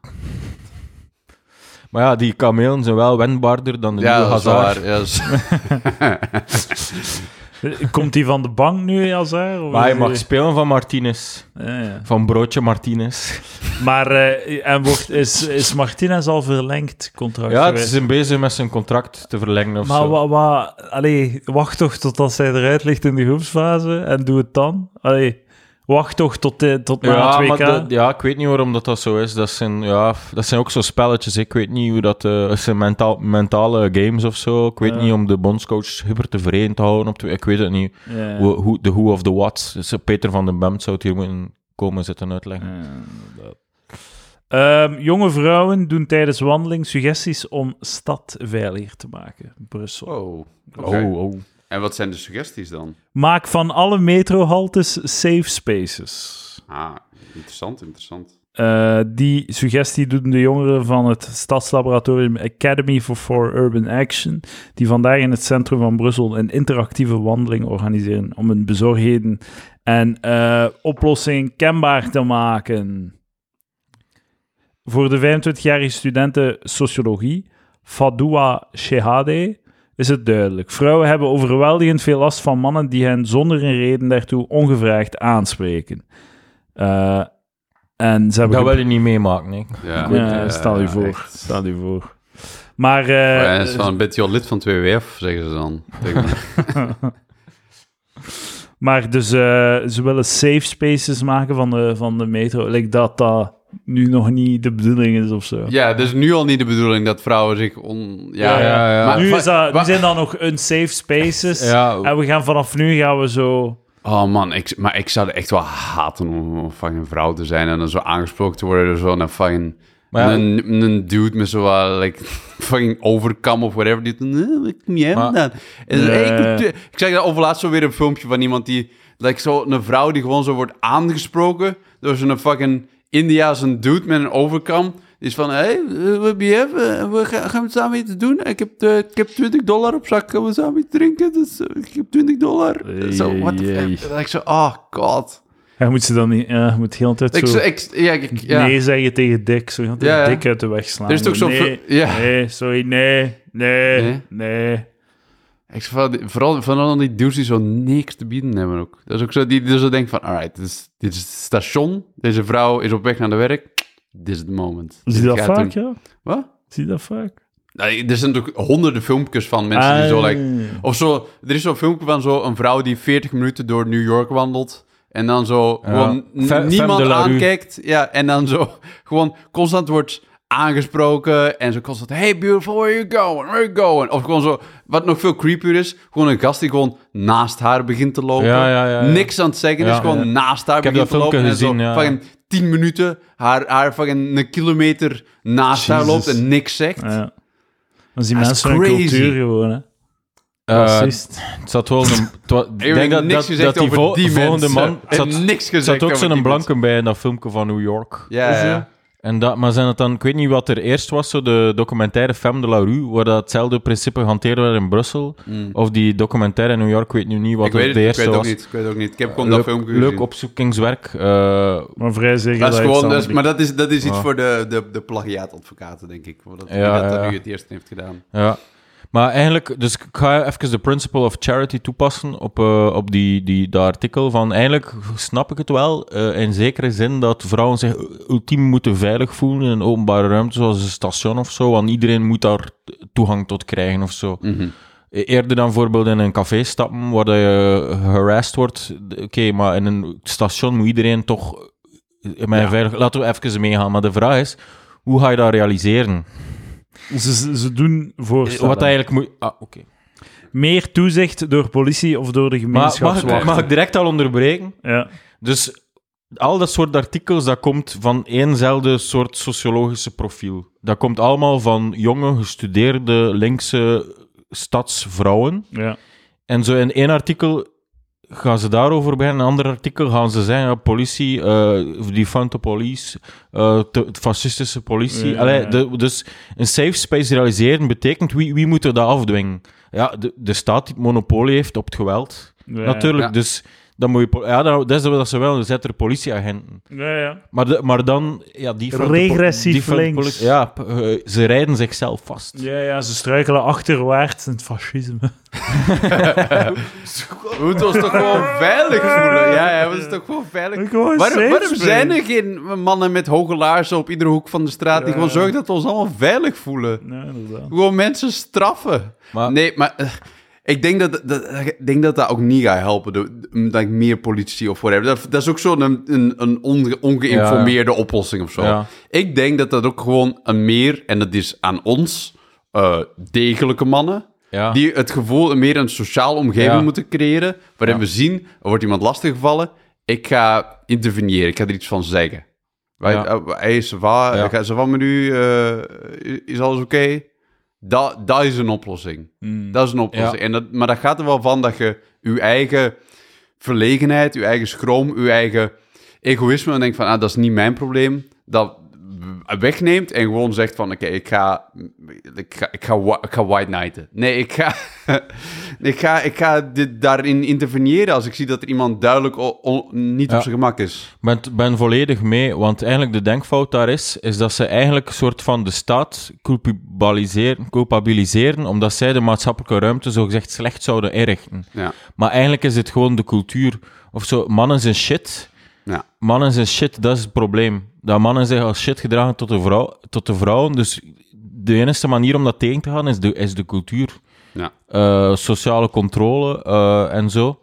Maar ja, die kamelen zijn wel wendbaarder dan de ja, nieuwe dat is Hazard. waar. Ja, Komt hij van de bank nu, Hazard? of Maar hij mag spelen van Martinez. Ja, ja. Van Broodje Martinez. Maar eh, en wordt, is, is Martinez al verlengd, contract? Ja, het geweest? is bezig met zijn contract te verlengen of Maar zo. wat, allee, wacht toch totdat hij eruit ligt in de groepsfase en doe het dan. Allee, wacht toch tot, de, tot na Ja, het maar WK. dat- ja, ik weet niet waarom dat, dat zo is. Dat zijn, ja, dat zijn ook zo spelletjes. Ik weet niet hoe dat... eh het zijn mentaal, mentale games of zo. Ik weet Ja. niet om de bondscoach hyper tevreden te houden. Op de, ik weet het niet. Ja. Hoe, hoe, de who of the what. Dus eh, Peter van den Bemt zou het hier moeten komen zitten uitleggen. Ehm, jonge vrouwen doen tijdens wandeling suggesties om stad veiliger te maken. Brussel. Oh, oké. Oh, oh. En wat zijn de suggesties dan? Maak van alle metrohaltes safe spaces. Ah, interessant, interessant. Eh, die suggestie doen de jongeren van het Stadslaboratorium Academy for For Urban Action, die vandaag in het centrum van Brussel een interactieve wandeling organiseren om hun bezorgdheden en eh, oplossingen kenbaar te maken. Voor de 25-jarige studenten sociologie, Fadoua Shehade, is het duidelijk. Vrouwen hebben overweldigend veel last van mannen die hen zonder een reden daartoe ongevraagd aanspreken. Eh, en ze hebben Dat wil je niet meemaken, hè. Ja, ja, eh, stel je voor. echt. Stel je voor. Maar, ja, dat is wel een beetje al lid van 2WF, zeggen ze dan. Maar dus eh, ze willen safe spaces maken van de, van de metro. Like dat dat nu nog niet de bedoeling is of zo. ja, het is nu al niet de bedoeling dat vrouwen zich on... Ja, Ja, ja, ja. Maar nu, is dat, nu zijn dat nog unsafe spaces. Ja. En we gaan vanaf nu gaan we zo... Oh man, ik, maar ik zou het echt wel haten om een fucking vrouw te zijn en dan zo aangesproken te worden door zo'n fucking... Maar ja. een, een dude met zo'n like, fucking overkam of whatever. Die dan, wat kom jij Maar- vandaan? En dan, Ja, hey, ik, ik zag daar overlaatst zo weer een filmpje van iemand die... Like zo een vrouw die gewoon zo wordt aangesproken door zo'n fucking Indiaanse dude met een overkam. Die is van, hé, hey, eh? Eh, we gaan, gaan we samen iets doen? Ik heb, eh, ik heb 20 dollar op zak, gaan we samen iets drinken? Dus eh, ik heb 20 dollar. Zo, what the Jee. fuck? Ik zo, oh god. Ja, moet ze dan niet... Ja, moet heel de tijd Ik, zo... zo, ik, ja, ik, ja. Nee zeggen tegen Dick. Zo Ja, ja. Dick uit de weg slaan. Er is toch zo'n Nee, nee, sorry, nee, nee, Nee? nee. Ik zeg vooral, vooral die dudes die zo niks te bieden hebben ook. Dat is ook zo, die, die zo denken van, alright, dit is, dit is het station. Deze vrouw is op weg naar de werk. Dit is het moment. Zie je dat vaak, doen. ja? Wat? Zie je dat vaak? Nee, er zijn toch honderden filmpjes van mensen die zo, Ah. like... Of zo, er is zo'n filmpje van zo een vrouw die 40 minuten door New York wandelt. En dan zo gewoon niemand aankijkt. Ja, en dan zo gewoon constant wordt aangesproken. En zo constant, hey beautiful, where you going? Where you going? Of gewoon zo, wat nog veel creepier is, gewoon een gast die gewoon naast haar begint te lopen. Ja, ja, ja, ja. Niks aan het zeggen Ja, is, gewoon ja. naast haar Ik heb begint dat te lopen. en gezien, zo ja. fucking 10 minuten haar, haar fucking een kilometer naast haar loopt en niks zegt. Ja. Dat is die Dat is mensen hun crazy. cultuur gewoon, hè. Eh, Racist. het zat wel een... Ik denk dat, niks dat, gezegd dat die, over vol- die volgende mensen. man... Zat, niks gezegd zat ook zo'n blanke bij in dat filmpje van New York. Ja, Is ja. En dat, maar zijn het dan... Ik weet niet wat er eerst was, zo de documentaire Femme de la Rue, waar dat hetzelfde principe gehanteerd werd in Brussel. Of die documentaire in New York, ik weet nu niet wat. Ik weet, het de ik eerste weet het ook was. niet. Ik weet ook niet. Ik heb gewoon dat Leuk, filmpje leuk gezien. opzoekingswerk. eh, Maar vrij zeker Dat is gewoon, dat is- maar dat is, dat is iets Ja. voor de, de, de plagiaatadvocaten, denk ik. Voor dat, Ja, dat ja. nu het eerst heeft gedaan. Ja. Maar eigenlijk, dus ik ga even de principle of charity toepassen op, eh, op die, die, dat artikel. Van eigenlijk snap ik het wel, eh, in zekere zin dat vrouwen zich ultiem moeten veilig voelen in een openbare ruimte, zoals een station of zo, want iedereen moet daar toegang tot krijgen of zo. Mhm. Eerder dan bijvoorbeeld in een café stappen waar je harassed wordt. Oké, maar in een station moet iedereen toch eh, Ja. veilig... Laten we even meegaan. Maar de vraag is, hoe ga je dat realiseren? Ze, doen voorstellen. Wat eigenlijk moet... Ah, oké. Meer toezicht door politie of door de Maar mag ik, gemeenschapswachten. mag ik direct al onderbreken? Ja. Dus al dat soort artikels, dat komt van éénzelfde soort sociologische profiel. Dat komt allemaal van jonge, gestudeerde, linkse stadsvrouwen. Ja. En zo in één artikel gaan ze daarover beginnen. In een ander artikel gaan ze zeggen, ja, politie, eh defund the police, eh, de fascistische politie. Ja, Allee, ja. de- dus een safe space realiseren betekent, wie, wie moet er dat afdwingen? Ja, de, de staat die het monopolie heeft op het geweld. Ja, Natuurlijk, Ja. dus dan moet je... Ja, dat, dat is wat ze wel, dan zetten er politieagenten. Ja, ja. Maar, de, maar dan... Ja, po- Regressief defund links. politie- Ja, eh, ze rijden zichzelf vast. Ja, ja, ze struikelen achterwaarts in het fascisme. We moeten ons toch gewoon veilig voelen? Ja, ja, we moeten toch gewoon veilig Gewoon Waarom, zijn er geen mannen met hoge laarzen op iedere hoek van de straat die gewoon zorgen dat we ons allemaal veilig voelen? Ja, inderdaad. Gewoon mensen straffen. Maar- Nee, maar eh, ik denk dat, dat, ik denk dat dat ook niet gaat helpen. Dat ik meer politie of whatever. Dat, dat is ook zo'n een, een, een onge- ongeïnformeerde oplossing of zo. Ja. Ik denk dat dat ook gewoon een meer, en dat is aan ons, eh, degelijke mannen, die het gevoel een meer een sociale omgeving moeten creëren, waarin we zien, er wordt iemand lastiggevallen, ik ga interveneren, ik ga er iets van zeggen. Wij, Ja. eh, hey, ça va, Ja. Ga- ça va met u, eh, is alles oké? Dat, dat is een oplossing. Hmm. Dat is een oplossing. Ja. En dat, maar dat gaat er wel van dat je je eigen verlegenheid, je eigen schroom, je eigen egoïsme, en denkt van, ah, dat is niet mijn probleem, dat wegneemt en gewoon zegt van, oké, ik ga, ik ga, ik ga, wa- ik ga white knighten. Nee, ik ga, ik ga, ik ga dit, daarin interveneren als ik zie dat er iemand duidelijk niet Ja. op zijn gemak is. Ik ben, ben volledig mee, want eigenlijk de denkfout daar is, is dat ze eigenlijk een soort van de staat culpabiliseren, culpabiliseren omdat zij de maatschappelijke ruimte zogezegd slecht zouden inrichten. Ja, Maar eigenlijk is het gewoon de cultuur, of zo, mannen zijn shit. ja. Mannen zijn shit, dat is het probleem. Dat mannen zich als shit gedragen tot de, vrouw, tot de vrouwen, dus de enige manier om dat tegen te gaan is de, is de cultuur. ja. eh, sociale controle eh, en zo.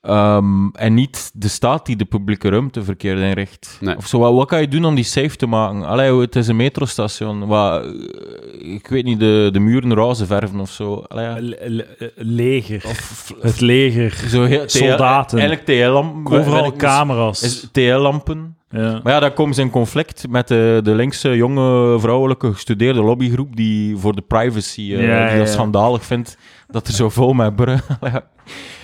Ehm, en niet de staat die de publieke ruimte verkeerd inricht. Nee. Of zo, wat, wat kan je doen om die safe te maken? Allee, het is een metrostation. Wat, eh, ik weet niet, de, de muren roze verven of zo. Allee, ja. Le- le- leger. het leger. zo heel, Soldaten. Eigenlijk TL-lampen. Overal camera's. Is TL-lampen. Ja. Maar ja, dat komt in conflict met de, de linkse, jonge, vrouwelijke gestudeerde lobbygroep die voor de privacy, eh, Ja, die ja, dat ja. schandalig vindt dat er zo vol met bruggen...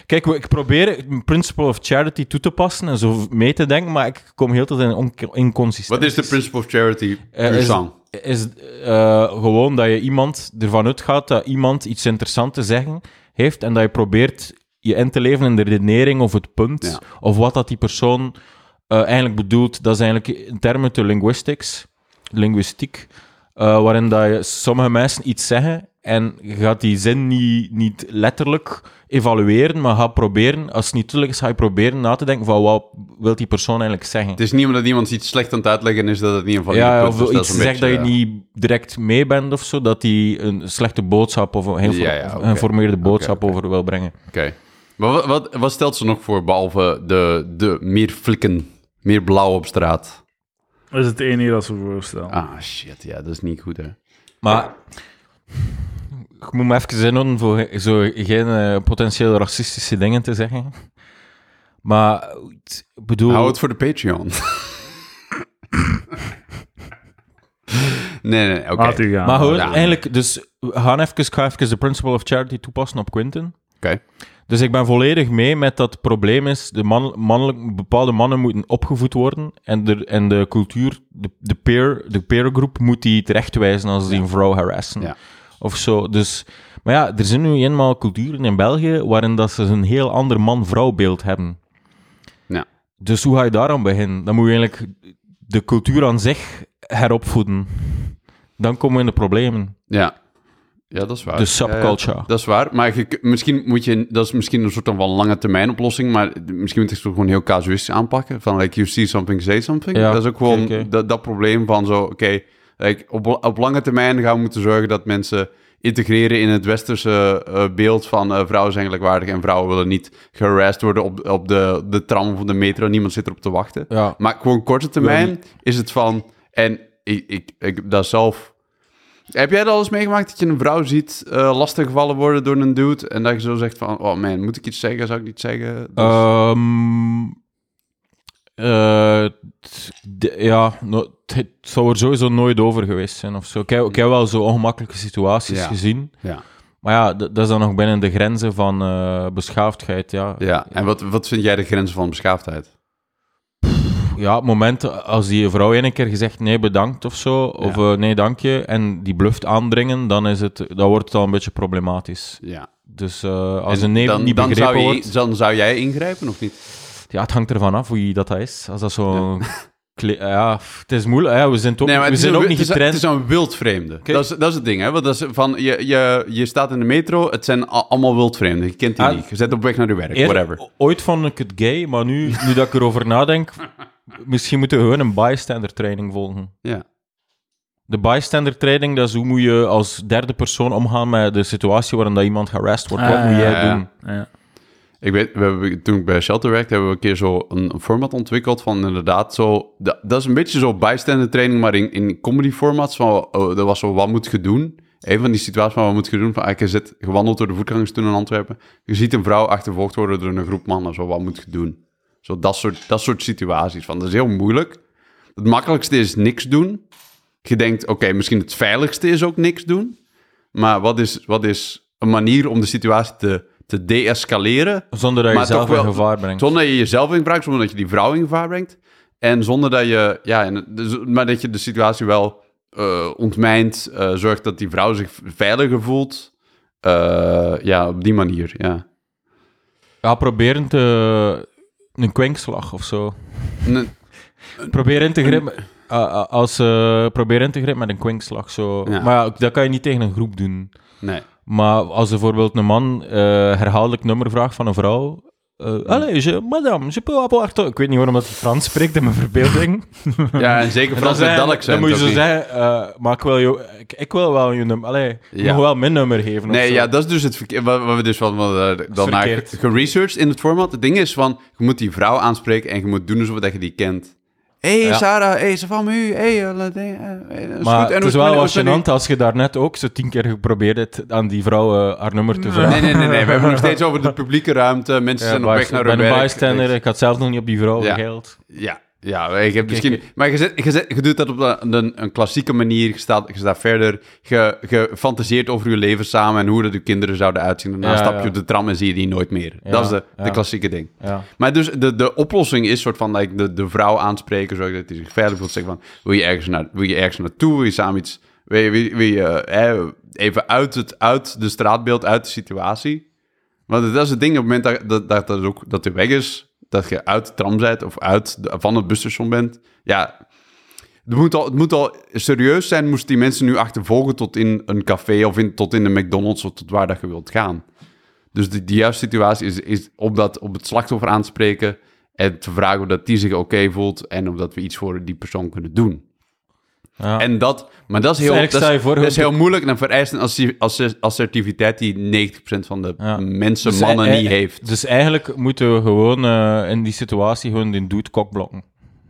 Kijk, we- ik probeer het principle of charity toe te passen en zo mee te denken, maar ik kom heel tijd in on- inconsistenties. Wat is de principle of charity? Eh, is, is eh, gewoon dat je iemand ervan uitgaat dat iemand iets interessants te zeggen heeft en dat je probeert je in te leven in de redenering of het punt Ja. of wat dat die persoon eh, eigenlijk bedoelt. Dat is eigenlijk in termen te linguistics, linguïstiek, eh, waarin dat je, sommige mensen iets zeggen en je gaat die zin niet, niet letterlijk evalueren, maar gaat proberen, als het niet duidelijk is, ga je proberen na te denken van wat wil die persoon eigenlijk zeggen. Het is niet omdat iemand iets slecht aan het uitleggen is dat het niet een valide Ja, of is. Iets zegt dat je niet direct mee bent of zo, dat hij een slechte boodschap of een heel Ja, geïnformeerde boodschap over wil brengen. Oké. Maar wat, wat, wat stelt ze nog voor, behalve de, de meer flikken, meer blauw op straat? Dat is het enige dat ze voorstellen. Ah, shit, ja, dat is niet goed, hè. Maar ik moet me even inhouden voor zo geen eh, potentieel racistische dingen te zeggen. Maar ik bedoel... Hou het voor de Patreon. nee, nee, oké. Maar goed, Ja. eigenlijk, dus we gaan even, ga even de principle of charity toepassen op Quinten. Oké. Dus ik ben volledig mee met dat het probleem is, de man, mannelijk, bepaalde mannen moeten opgevoed worden en de, en de cultuur, de, de, peer, de peergroep moet die terechtwijzen als die een vrouw harassen. Ja. Of zo. Dus, maar ja, er zijn nu eenmaal culturen in België waarin dat ze een heel ander man-vrouw beeld hebben. Ja. Dus hoe ga je daaraan beginnen? Dan moet je eigenlijk de cultuur aan zich heropvoeden. Dan komen we in de problemen. Ja. Ja, dat is waar. De subculture. Ja, dat is waar. Maar je, misschien moet je... Dat is misschien een soort van lange termijn oplossing, maar misschien moet je het gewoon heel casuïstisch aanpakken. Van, like, you see something, say something. Ja, dat is ook gewoon. Dat, dat probleem van zo... Oké, like, op, op lange termijn gaan we moeten zorgen dat mensen integreren in het westerse eh, beeld van eh, vrouwen zijn gelijkwaardig en vrouwen willen niet geharasst worden op, op de, de tram of de metro. Niemand zit erop te wachten. Ja. Maar gewoon korte termijn is het van... En ik, ik, ik dat zelf... Heb jij dat al eens meegemaakt dat je een vrouw ziet eh lastiggevallen worden door een dude en dat je zo zegt van... Oh man, moet ik iets zeggen? Zou ik niet zeggen? Dus- Ehm, eh, de- ja, no- het, zou er sowieso nooit over geweest zijn of zo. Ik heb, ik heb wel zo ongemakkelijke situaties Ja. gezien. ja. Maar ja, dat is dan nog binnen de grenzen van eh, beschaafdheid. Ja. ja. En wat, wat vind jij de grenzen van beschaafdheid? Ja, het moment als die vrouw ene keer gezegd nee bedankt of zo, of Ja. eh, nee dank je, en die bluft aandringen, dan, is het, dan wordt het al een beetje problematisch. Ja. Dus eh, als En een nee dan, niet dan begrepen zou je, wordt, Dan zou jij ingrijpen of niet? ja, het hangt ervan af wie dat, is. Als dat zo... Ja, het is moeilijk. Ja, we zijn, Nee, maar we zijn een ook niet een- getraind. Het is een wildvreemde. Dat, is, dat is het ding, hè? Want dat is van, je, je, je staat in de metro, het zijn allemaal wildvreemden. Je kent die Ah, niet. Je zet op weg naar je werk, Eer- whatever. Ooit vond ik het gay, maar nu, nu dat ik erover nadenk, misschien moeten we gewoon een bystander training volgen. Ja. De bystander training, dat is hoe moet je als derde persoon omgaan met de situatie waarin dat iemand gearrest wordt. Wat Ah, moet jij ja, ja. doen? Ja. Ik weet, we hebben, toen ik bij Shelter werkte, hebben we een keer zo een, een format ontwikkeld van inderdaad zo... Dat, dat is een beetje zo bijstander training, maar in, in comedy formats. Van, oh, dat was zo, wat moet je doen? Een van die situaties van, wat moet je doen? Van, ah, je zit gewandeld door de voetgangers toen in Antwerpen. Je ziet een vrouw achtervolgd worden door een groep mannen. Zo, wat moet je doen? Zo, dat soort, dat soort situaties. Van, dat is heel moeilijk. Het makkelijkste is niks doen. Je denkt, oké, misschien het veiligste is ook niks doen. Maar wat is, wat is een manier om de situatie te, te deescaleren? Zonder dat je jezelf in gevaar brengt. Zonder dat je jezelf in gebruikt, zonder dat je die vrouw in gevaar brengt. En zonder dat je, ja, en, dus- maar dat je de situatie wel eh, ontmijnt, eh, zorgt dat die vrouw zich veiliger voelt. Eh, ja, op die manier, ja. Ja, proberen te... Een kwinkslag of zo. N- Probeer in te grijpen... als, eh, probeer in te grijpen met een kwinkslag. Zo. Ja. Maar ja, dat kan je niet tegen een groep doen. nee. Maar als bijvoorbeeld een man eh, herhaaldelijk nummer vraagt van een vrouw... eh Allee, je, madame, je peux avoir... ton-" Ik weet niet waarom dat hij Frans spreekt in mijn verbeelding. Ja, en zeker En Frans dan, met zeg- dat accent. dan moet je zo niet. zeggen, eh, maar ik wil, je, ik, ik wil wel je nummer... Allee, je Ja. mag wel mijn nummer geven Nee, ja, dat is dus het verkeer, wat, wat we dus van, eh, dan naar geresearched in het format. Het ding is van, je moet die vrouw aanspreken en je moet doen alsof dat je die kent. Hé, hey, Ja. Sarah, hé, hey, ze van u, hé, hey, eh, ding, eh, eh, Maar goed. En het is wel wat gênant als je daarnet ook zo tien keer geprobeerd hebt aan die vrouw eh, haar nummer te vragen. Nee, nee, nee, nee, we hebben nog steeds over de publieke ruimte. Mensen Ja, zijn op weg naar hun een werk. bystander, ik had zelf nog niet op die vrouw Ja. gegeld. Ja, ja ik heb misschien... oké. Maar je, zet, je, zet, je doet dat op een, klassieke manier. Je staat, je staat verder. Je, je fantaseert over je leven samen en hoe dat je kinderen zouden uitzien. Daarna Ja, stap je op de tram en zie je die nooit meer. Dat is de, de klassieke ding. Ja. Maar dus de, de oplossing is soort van like, de, de vrouw aanspreken, zodat hij zich veilig voelt. Zeggen van, wil je ergens, naar, wil je ergens naartoe? Wil je samen iets... Wil je, wil je, wil je, eh, even uit, het, uit de straatbeeld, uit de situatie? Want dat is het ding, op het moment dat, dat, dat, dat, ook, dat de weg is, dat je uit de tram bent of uit van het busstation bent, ja... Het moet, al, het moet al serieus zijn, moest die mensen nu achtervolgen tot in een café of in, tot in de McDonald's of tot waar dat je wilt gaan. Dus de, de juiste situatie is, is op, dat, op het slachtoffer aanspreken en te vragen of dat die zich oké voelt en of dat we iets voor die persoon kunnen doen. Ja. En dat, maar dat is heel, dat is, je voor, dat is hoe- heel moeilijk en vereist een assertiviteit die 90% van de Ja. mensen, Dus mannen, ei- niet ei- heeft. Dus eigenlijk moeten we gewoon eh, in die situatie gewoon die dude kokblokken.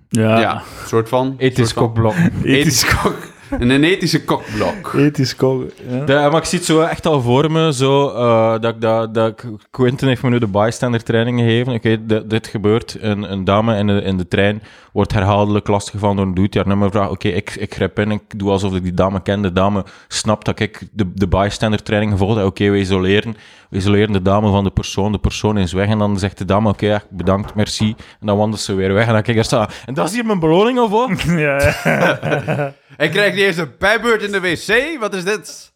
Ja. Ja, soort van. Ethisch kokblokken. Ethisch kok. Een ethische kokblok. Ethisch koken. Ja. De, maar ik zie het zo echt al voor me, zo, eh, dat, ik- dat, dat ik- Quentin heeft me nu de bystander training gegeven. Oké, dit- dit gebeurt. Een, een dame in de, in de trein wordt herhaaldelijk lastiggevallen door een dude die haar nummer vraagt. Oké, ik, ik grijp in, ik doe alsof ik die dame ken. De dame snapt dat ik de, de bystander training gevolgd heb. Oké, we isoleren. We isoleren de dame van de persoon. De persoon is weg. En dan zegt de dame, oké, bedankt, merci. En dan wandelt ze weer weg. En dan kijk ik er staan. En dat is hier mijn beloning of wat? Ja, ja. Ik krijg niet eens een bijbeurt in de wc. Wat is dit?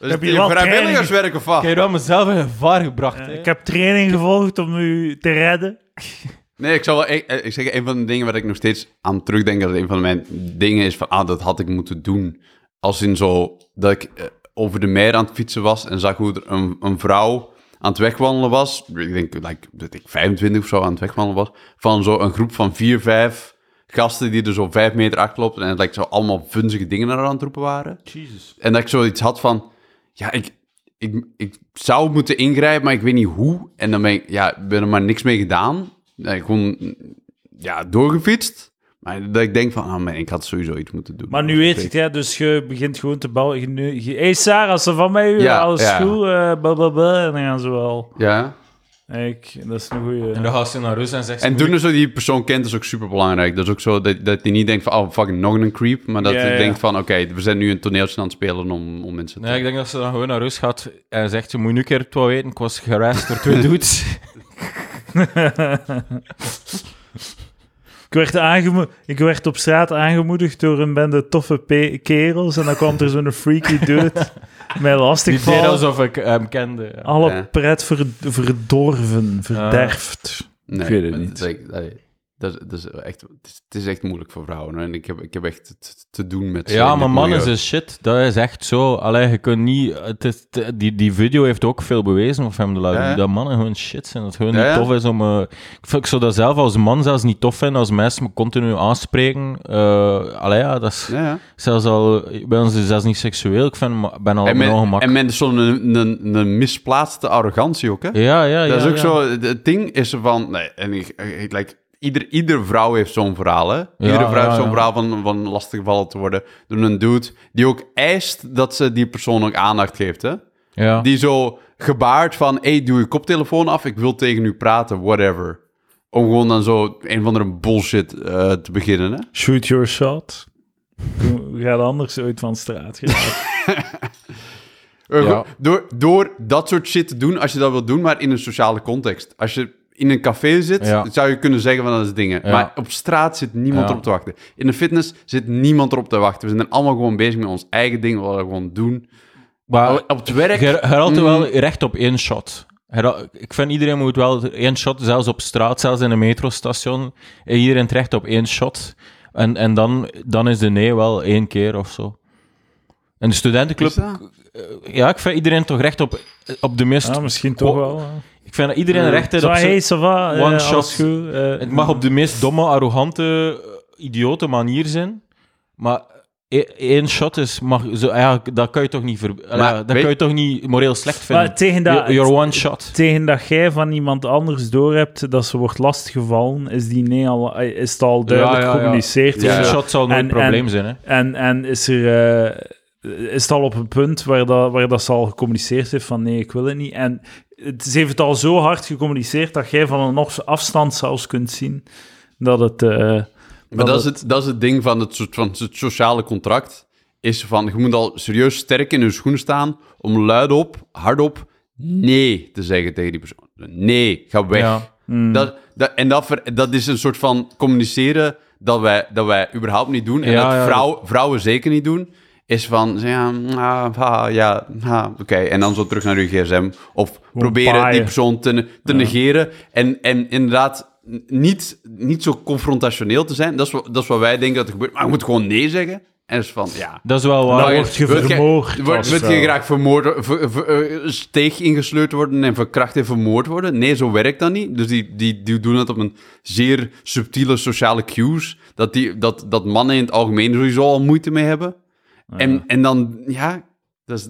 Is Heb je vrijwilligerswerk of wat? Ik heb wel mezelf in gevaar gebracht. Ik heb training gevolgd om u te redden. Nee, ik zal wel... Ik, ik zeg, een van de dingen waar ik nog steeds aan terugdenk... dat een van mijn dingen is van... Ah, dat had ik moeten doen. als in zo, dat ik eh, over de meer aan het fietsen was en zag hoe er een, een vrouw aan het wegwandelen was. Ik denk like, dat ik 25 of zo aan het wegwandelen was. Van zo een groep van vier, vijf gasten die er zo vijf meter achter lopen en het lijkt zo allemaal vunzige dingen naar aan het roepen waren. Jesus. En dat ik zoiets had van, ja, ik, ik, ik zou moeten ingrijpen, maar ik weet niet hoe. En dan ben ik, ja, ben er maar niks mee gedaan. Ik gewoon, ja, doorgefietst. Maar dat ik denk van, ah man, ik had sowieso iets moeten doen. Maar nu weet je het, hè, dus je begint gewoon te bouwen. Je, nu- je, hey Sarah, als ze van mij Ja, ja, alles ja. goed, eh blablabla, en dan gaan ze wel. Ja. Kijk, dat is een goeie. En dan gaat ze naar rust en zegt ze... En ik- er zo die persoon kent is ook super belangrijk. Dat is ook zo dat, dat hij niet denkt van, oh fucking nog een creep. Maar dat hij ja. denkt van, oké, we zijn nu een toneeltje aan het spelen om, om mensen te... Nee, ik denk dat ze dan gewoon naar rust gaat en zegt, je moet nu een keer het wel weten, ik was gereisd door twee dudes. Ik werd, aangemo- ik werd op straat aangemoedigd door een bende toffe pe- kerels. En dan kwam er zo'n freaky dude mij Die lastig deed vallen. alsof ik hem kende. ja. Alle Ja. pret ver- verdorven, verderfd. Nee, ik weet het maar niet. Dat dat, is- dat is echt, het, is, echt moeilijk voor vrouwen. En ik heb, ik heb echt te, te doen met... Ja, maar mannen is shit. Dat is echt zo. Allee, je kunt niet... Het is, die, die video heeft ook veel bewezen of hem de laten Ja. Dat mannen gewoon shit zijn. Dat het gewoon Ja, niet tof is om... eh, ik, vind, ik zou dat zelf als man zelfs niet tof vinden als mensen me continu aanspreken. Eh allee, ja, dat is Ja, zelfs al... Bij ons is zelfs niet seksueel. Ik vind, ik ben al En ongemak. en met zo'n een, een, misplaatste arrogantie ook, hè? Ja, ja, ja. dat is ook zo... Het ding is van... Nee, en ik, ik, like, ieder, ieder vrouw heeft zo'n verhaal, hè? Iedere vrouw ja, heeft zo'n ja. verhaal van, van lastiggevallen te worden door een dude die ook eist dat ze die persoon ook aandacht geeft, hè? Ja. Die zo gebaard van, hey, doe je koptelefoon af, ik wil tegen u praten, whatever. Om gewoon dan zo een of andere bullshit eh, te beginnen, hè? Shoot your shot. Hoe gaat anders ooit van straat? Uh, Ja. door, door dat soort shit te doen, als je dat wilt doen, maar in een sociale context. Als je in een café zit, Ja. zou je kunnen zeggen van dat is dingen. Ja. Maar op straat zit niemand Ja. erop te wachten. In de fitness zit niemand erop te wachten. We zijn er allemaal gewoon bezig met ons eigen ding, wat we gewoon doen. Maar op het werk... je, had er mm, wel recht op één shot. Ik vind iedereen moet wel één shot, zelfs op straat, zelfs in een metrostation. Iedereen heeft recht op één shot. En, en dan, dan is de nee wel één keer of zo. En de studentenclub, dat? ja, ik vind iedereen toch recht op, op de meest. Ja, misschien toch wel. Ik vind dat iedereen Ja. recht heeft op zijn- hey, ça va, eh, one shot. goed, eh, Het mag op de meest domme, arrogante, eh, idiote manier zijn. Maar e- één shot is, mag, zo, ja, dat kan je toch niet, ver, dat weet- kan je toch niet moreel slecht vinden. Maar tegen dat, Your- Your one shot. tegen dat jij van iemand anders doorhebt dat ze wordt lastiggevallen, is, die nee al, eh, is het al duidelijk Ja, ja, ja. gecommuniceerd. Ja. shot zal nooit En- een probleem en- zijn. Hè. En, en is, er, eh, is het al op een punt waar, dat, waar dat ze al gecommuniceerd heeft van nee, ik wil het niet. En het, heeft het al zo hard gecommuniceerd dat jij van een afstand zelfs kunt zien dat het... eh, Maar dat is, het, dat is het ding van het, soort van het sociale contract. Is van, je moet al serieus sterk in je schoenen staan om luidop, hardop, nee te zeggen tegen die persoon. Nee, ga weg. Ja. Dat, dat, en dat, ver- dat is een soort van communiceren dat wij, dat wij überhaupt niet doen. En Ja, dat vrouw, vrouwen zeker niet doen. Is van, ja, ah, ah, ja, ah, oké. En dan zo terug naar je gsm. Of proberen die persoon te, te negeren. En, en inderdaad niet, niet zo confrontationeel te zijn. Dat is, wat, dat is wat wij denken dat er gebeurt. Maar je moet gewoon nee zeggen. En dat is van, ja... Dat is wel Dan waar. word je vermoord wil je graag vermoord, ver, ver- eh, steeg ingesleurd worden en verkracht en vermoord worden? Nee, zo werkt dat niet. Dus die, die, die doen het op een zeer subtiele sociale cues. Dat, die, dat, dat mannen in het algemeen sowieso al moeite mee hebben. En, en dan, ja...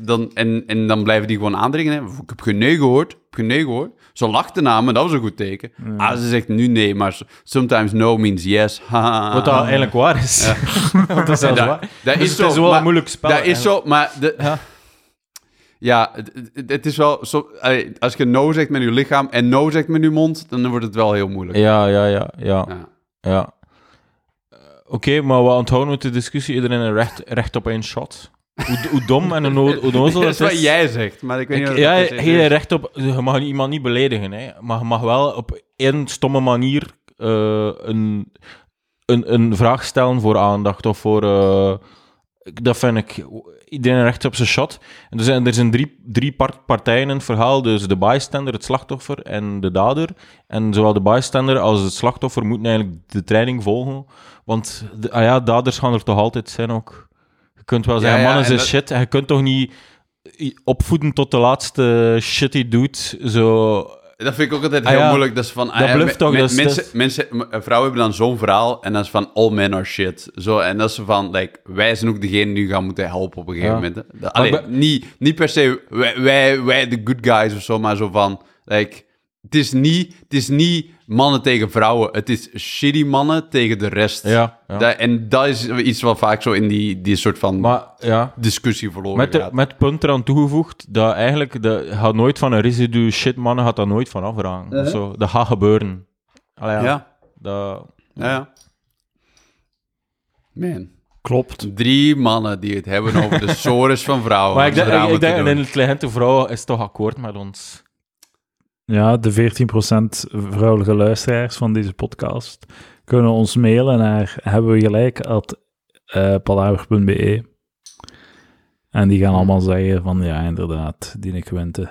Dan, en, en dan blijven die gewoon aandringen. Hè. Ik heb geen nee gehoord. Ik heb geen nee gehoord. Ze lachte na me, dat was een goed teken. Ah, ze zegt nu nee, maar sometimes no means yes. Wat dat eigenlijk waar is. Want dat is dat, waar. dat Dus is het zo, is wel maar- een moeilijk spel. Dat is zo, maar... De, Ja. ja, het, het- het is wel zo... Als je no zegt met je lichaam en no zegt met je mond, dan wordt het wel heel moeilijk. Ja, ja, ja, ja. Ja. Oké, maar we onthouden met de discussie iedereen een recht, recht op één shot. Hoe, hoe dom en hoe onnozel Dat is wat is. jij zegt, maar ik weet niet Ik- of ja, dat je recht op... Je mag iemand niet beledigen, hè. maar je mag wel op één stomme manier eh, een, een, een vraag stellen voor aandacht of voor... eh, dat vind ik... Iedereen recht op zijn shot. En er zijn, er zijn drie, drie part- partijen in het verhaal. Dus de bystander, het slachtoffer en de dader. En zowel de bystander als het slachtoffer moeten eigenlijk de training volgen. Want de, ah ja, daders gaan er toch altijd zijn ook. Je kunt wel zeggen, ja, mannen en zijn dat- shit. En je kunt toch niet opvoeden tot de laatste shit die doet. Zo... Dat vind ik ook altijd Ah, heel ja. moeilijk. Dat, is van, ah, Dat ja, toch, mensen, mensen, vrouwen hebben dan zo'n verhaal en dat is van all men are shit. Zo, en dat is van, like, wij zijn ook degene die gaan moeten helpen op een gegeven moment. Dat- allee, niet, niet per se wij, wij, wij de good guys of zo, maar zo van, like, het is, niet, het is niet mannen tegen vrouwen. Het is shitty mannen tegen de rest. Ja, ja. Dat- en dat is iets wat vaak zo in die, die soort van Maar ja, discussie verloren met, de, gaat. met punt eraan toegevoegd dat eigenlijk de, gaat nooit van een residu shit mannen gaat dat nooit van afragen. of zo. Dat gaat gebeuren. Allee, ja. ja, Dat, ja, ja. Man. Klopt. Drie mannen die het hebben over de sores van vrouwen. maar ik denk, ik, ik denk een intelligente vrouw is toch akkoord met ons. Ja, de 14% vrouwelijke luisteraars van deze podcast kunnen ons mailen naar hebben we gelijk at eh, palaver.be. En die gaan allemaal zeggen van ja, inderdaad, die ik winte.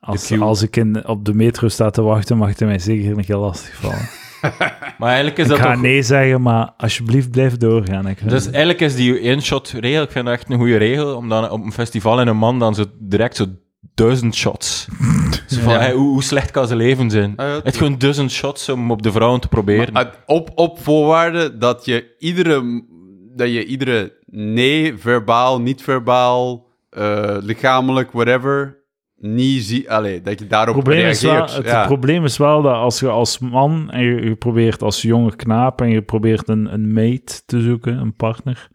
Als, als ik in, op de metro sta te wachten, mag het mij zeker niet heel lastig vallen. Maar eigenlijk is ik dat ga toch... nee zeggen, maar alsjeblieft blijf doorgaan. Ik Dus eigenlijk is die één-shot regel, ik vind dat echt een goede regel, om dan op een festival in een man dan zo direct zo duizend shots. Zo van, Ja. hey, hoe, hoe slecht kan zijn leven zijn? Ah, ja, het gewoon duizend shots om op de vrouwen te proberen. Maar uit- op, op voorwaarde dat je iedere, dat je iedere nee, verbaal, niet verbaal, eh, lichamelijk, whatever, niet ziet. Allee, dat je daarop probleem, wel, reageert. het ja. probleem is wel dat als je als man en je, je probeert als jonge knaap en je probeert een, een mate te zoeken, een partner,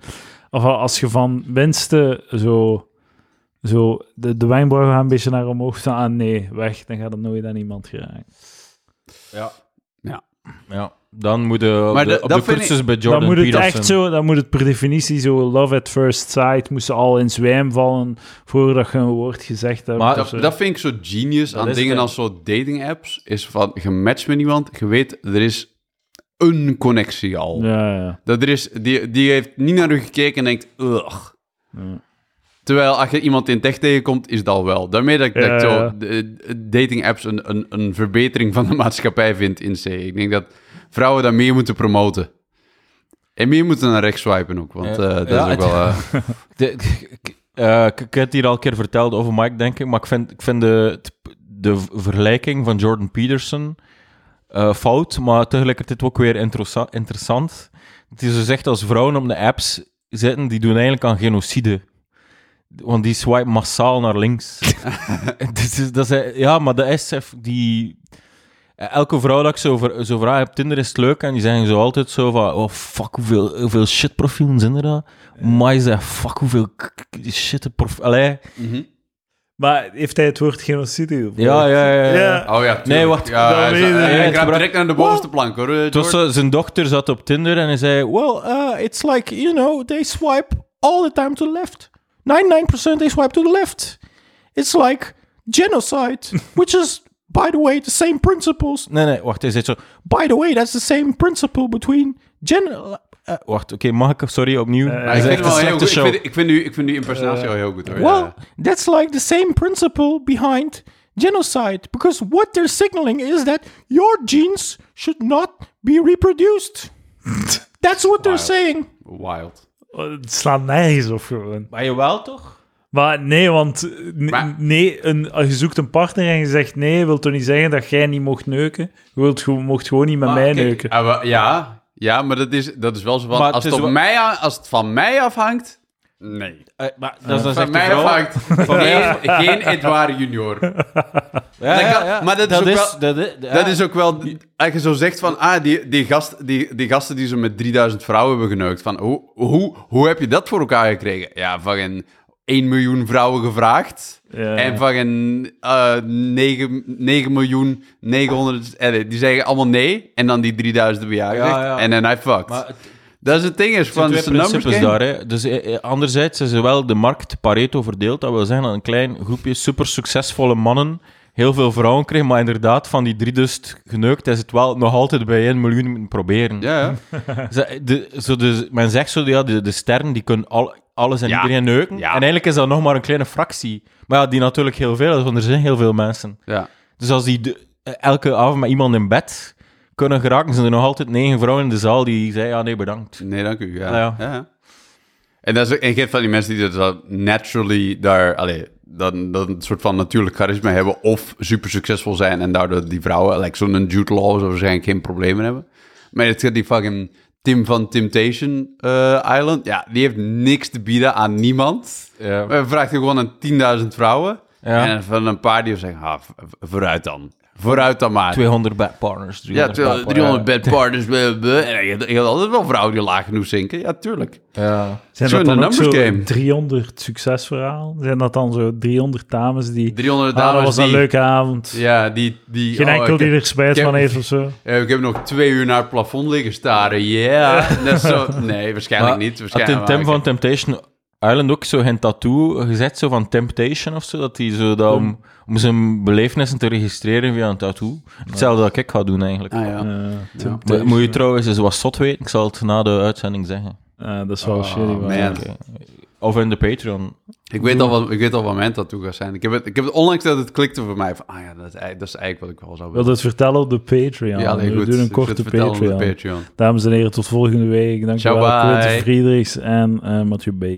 of als je van winsten zo, zo de, de wenkbrauwen gaan een beetje naar omhoog staan, ah nee, weg, dan gaat het nooit aan iemand geraken. ja. Ja. ja. Dan moet je op Maar de, de- op dat de vind cursus ik- bij Jordan dan moet het Peterson. echt zo, dan moet het per definitie zo love at first sight, moesten al in zwijm vallen voordat je een woord gezegd hebt. Maar. Dat, dat vind ik zo genius Dat aan dingen het. als zo dating apps. Is van, je matcht met iemand, je weet, er is een connectie al. ja, ja. Dat er is, die, die heeft niet naar u gekeken en denkt, ugh. Ja. Terwijl als je iemand in tech tegenkomt, is dat al wel. Daarmee dat ik, dat ik zo de- dating apps een, een, een verbetering van de maatschappij vind in C. Ik denk dat vrouwen dat meer moeten promoten. En meer moeten naar rechts swipen ook, want Ja. eh, dat Ja, is ook wel... eh, De, eh, ik, ik heb het hier al een keer verteld over Mike, denk ik, maar ik vind, ik vind de, de vergelijking van Jordan Peterson eh, fout, maar tegelijkertijd ook weer interessa- interessant. Het is zo zegt als vrouwen op de apps zitten, die doen eigenlijk aan genocide. Want die swipe massaal naar links. dat is, dat is, ja, maar dat is eff- die... Elke vrouw dat ik zo, ver- zo vraag op Tinder is het leuk en die zeggen zo altijd zo van oh fuck, hoeveel, hoeveel shitprofielen zijn er dan? Maar je zegt fuck, hoeveel shit profielen... Allee, Maar heeft hij het woord genocide ja, ja, ja. ja. Ja. Oh ja, tuurlijk. Nee, wacht. Ja, hij, direct naar de bovenste plank, hoor. eh, Het was George. zo, zijn dochter zat op Tinder en hij zei: Well, uh, it's like, you know, they swipe all the time to the left. 99% they swipe to the left. It's like genocide, which is, by the way, the same principles. Nee, nee, wacht, hij zegt zo: By the way, that's the same principle between gen. eh, wacht, oké, mag ik? Sorry, opnieuw. Maar ik, vind een wel heel slechte goed. ik, show. vind, ik, vind nu, ik vind die impersonatie wel heel goed, hoor. Well, ja. that's like the same principle behind genocide. Because what they're signaling is that your genes should not be reproduced. That's what they're saying. Wild. Het slaat nergens op gewoon. Maar je wel toch? Maar nee, want Maar- nee, een, je zoekt een partner en je zegt nee, wil toch niet zeggen dat jij niet mocht neuken? Je wilt, gewoon- mocht gewoon niet met Maar mij kijk, neuken. ah, ja, ja, maar dat is, dat is wel zo van... Het Als het, wel- mij, als het van mij afhangt... Nee. Eh, maar dat is dan Van mij afhangt geen, geen Edouard junior. Ja, Dat ja, kan- ja. maar dat is ook wel- dat is, ja. Dat is ook wel... Als je zo zegt van... Ah, die, die, gast, die, die gasten die ze met 3000 vrouwen hebben geneukt. Van, hoe, hoe, hoe heb je dat voor elkaar gekregen? Ja, van een 1 miljoen vrouwen gevraagd. Ja. En van een eh 9, 9 miljoen 900... eh, die zeggen allemaal nee. En dan die 3000 hebben ja gezegd. En dan hij fucked. Maar dat is het ding, is van... a numbers daar. Hè. Dus eh, eh, anderzijds is er wel de markt Pareto verdeeld. Dat wil zeggen dat een klein groepje super succesvolle mannen heel veel vrouwen krijgen. Maar inderdaad, van die 3000 geneukt is het wel nog altijd bij 1 miljoen proberen. Ja, ja. De, zo de, men zegt zo, ja, de, de sterren die kunnen al, alles en Ja. iedereen neuken. Ja. En eigenlijk is dat nog maar een kleine fractie. Maar ja, die natuurlijk heel veel is, want er zijn heel veel mensen. ja. Dus als die de- elke avond met iemand in bed kunnen geraken, zijn er nog altijd negen vrouwen in de zaal die zeggen, ja, nee, bedankt. Nee, dank u. Ja. Ah, ja. En, dat is, en je hebt van die mensen die dat naturally daar, allee, dan, dan een soort van natuurlijk charisma hebben of super succesvol zijn en daardoor die vrouwen, like zo'n Jude Law, zou waarschijnlijk geen problemen hebben. Maar het gaat die fucking Tim van Temptation eh, Island, ja, die heeft niks te bieden aan niemand. Ja. Maar vraagt gewoon aan 10.000 vrouwen. Ja. En van een paar die zeggen, ah, v- vooruit dan. Vooruit dan maar. 200 bad partners. Ja, 300 bad 300 partners. bed partners. bleh, bleh. En je, je hebt altijd wel vrouwen die laag genoeg zinken. Ja, tuurlijk. Ja. Zijn Zo dat dan ook zo numbers game. 300 succesverhalen? Zijn dat dan zo 300 dames die... 300 Ah, dat dames was een die- leuke avond. Ja, die... die Geen oh, enkel ik die heb- er spijt ik van heb- heeft of zo. ik heb nog twee uur naar het plafond liggen staren. Ja. Dat is zo... Nee, waarschijnlijk Maar niet. Had Waarschijnlijk in Tim maar- van Temptation Island ook zo geen tattoo gezet, zo van Temptation of zo, dat hij zo dat om, om zijn belevenissen te registreren via een tattoo. Hetzelfde dat ik ga doen eigenlijk. Ah, ja. Moet je trouwens eens wat zot weten, ik zal het na de uitzending zeggen. Eh, dat is wel Oh, shitty. maar- man. Oké. Of in de Patreon. Ik weet, al wat, ik weet al wat mijn tattoo gaat zijn. Ik heb het, ik heb het onlangs dat het klikte voor mij. Van, ah ja, dat is, eigenlijk- dat is eigenlijk wat ik wel zou Ik wil willen. het vertellen op de Patreon. Ja, nee, We goed. doen een korte Patreon. Patreon. Dames en heren, tot volgende week. Dankjewel. Quinten Friedrichs en eh Mathieu B.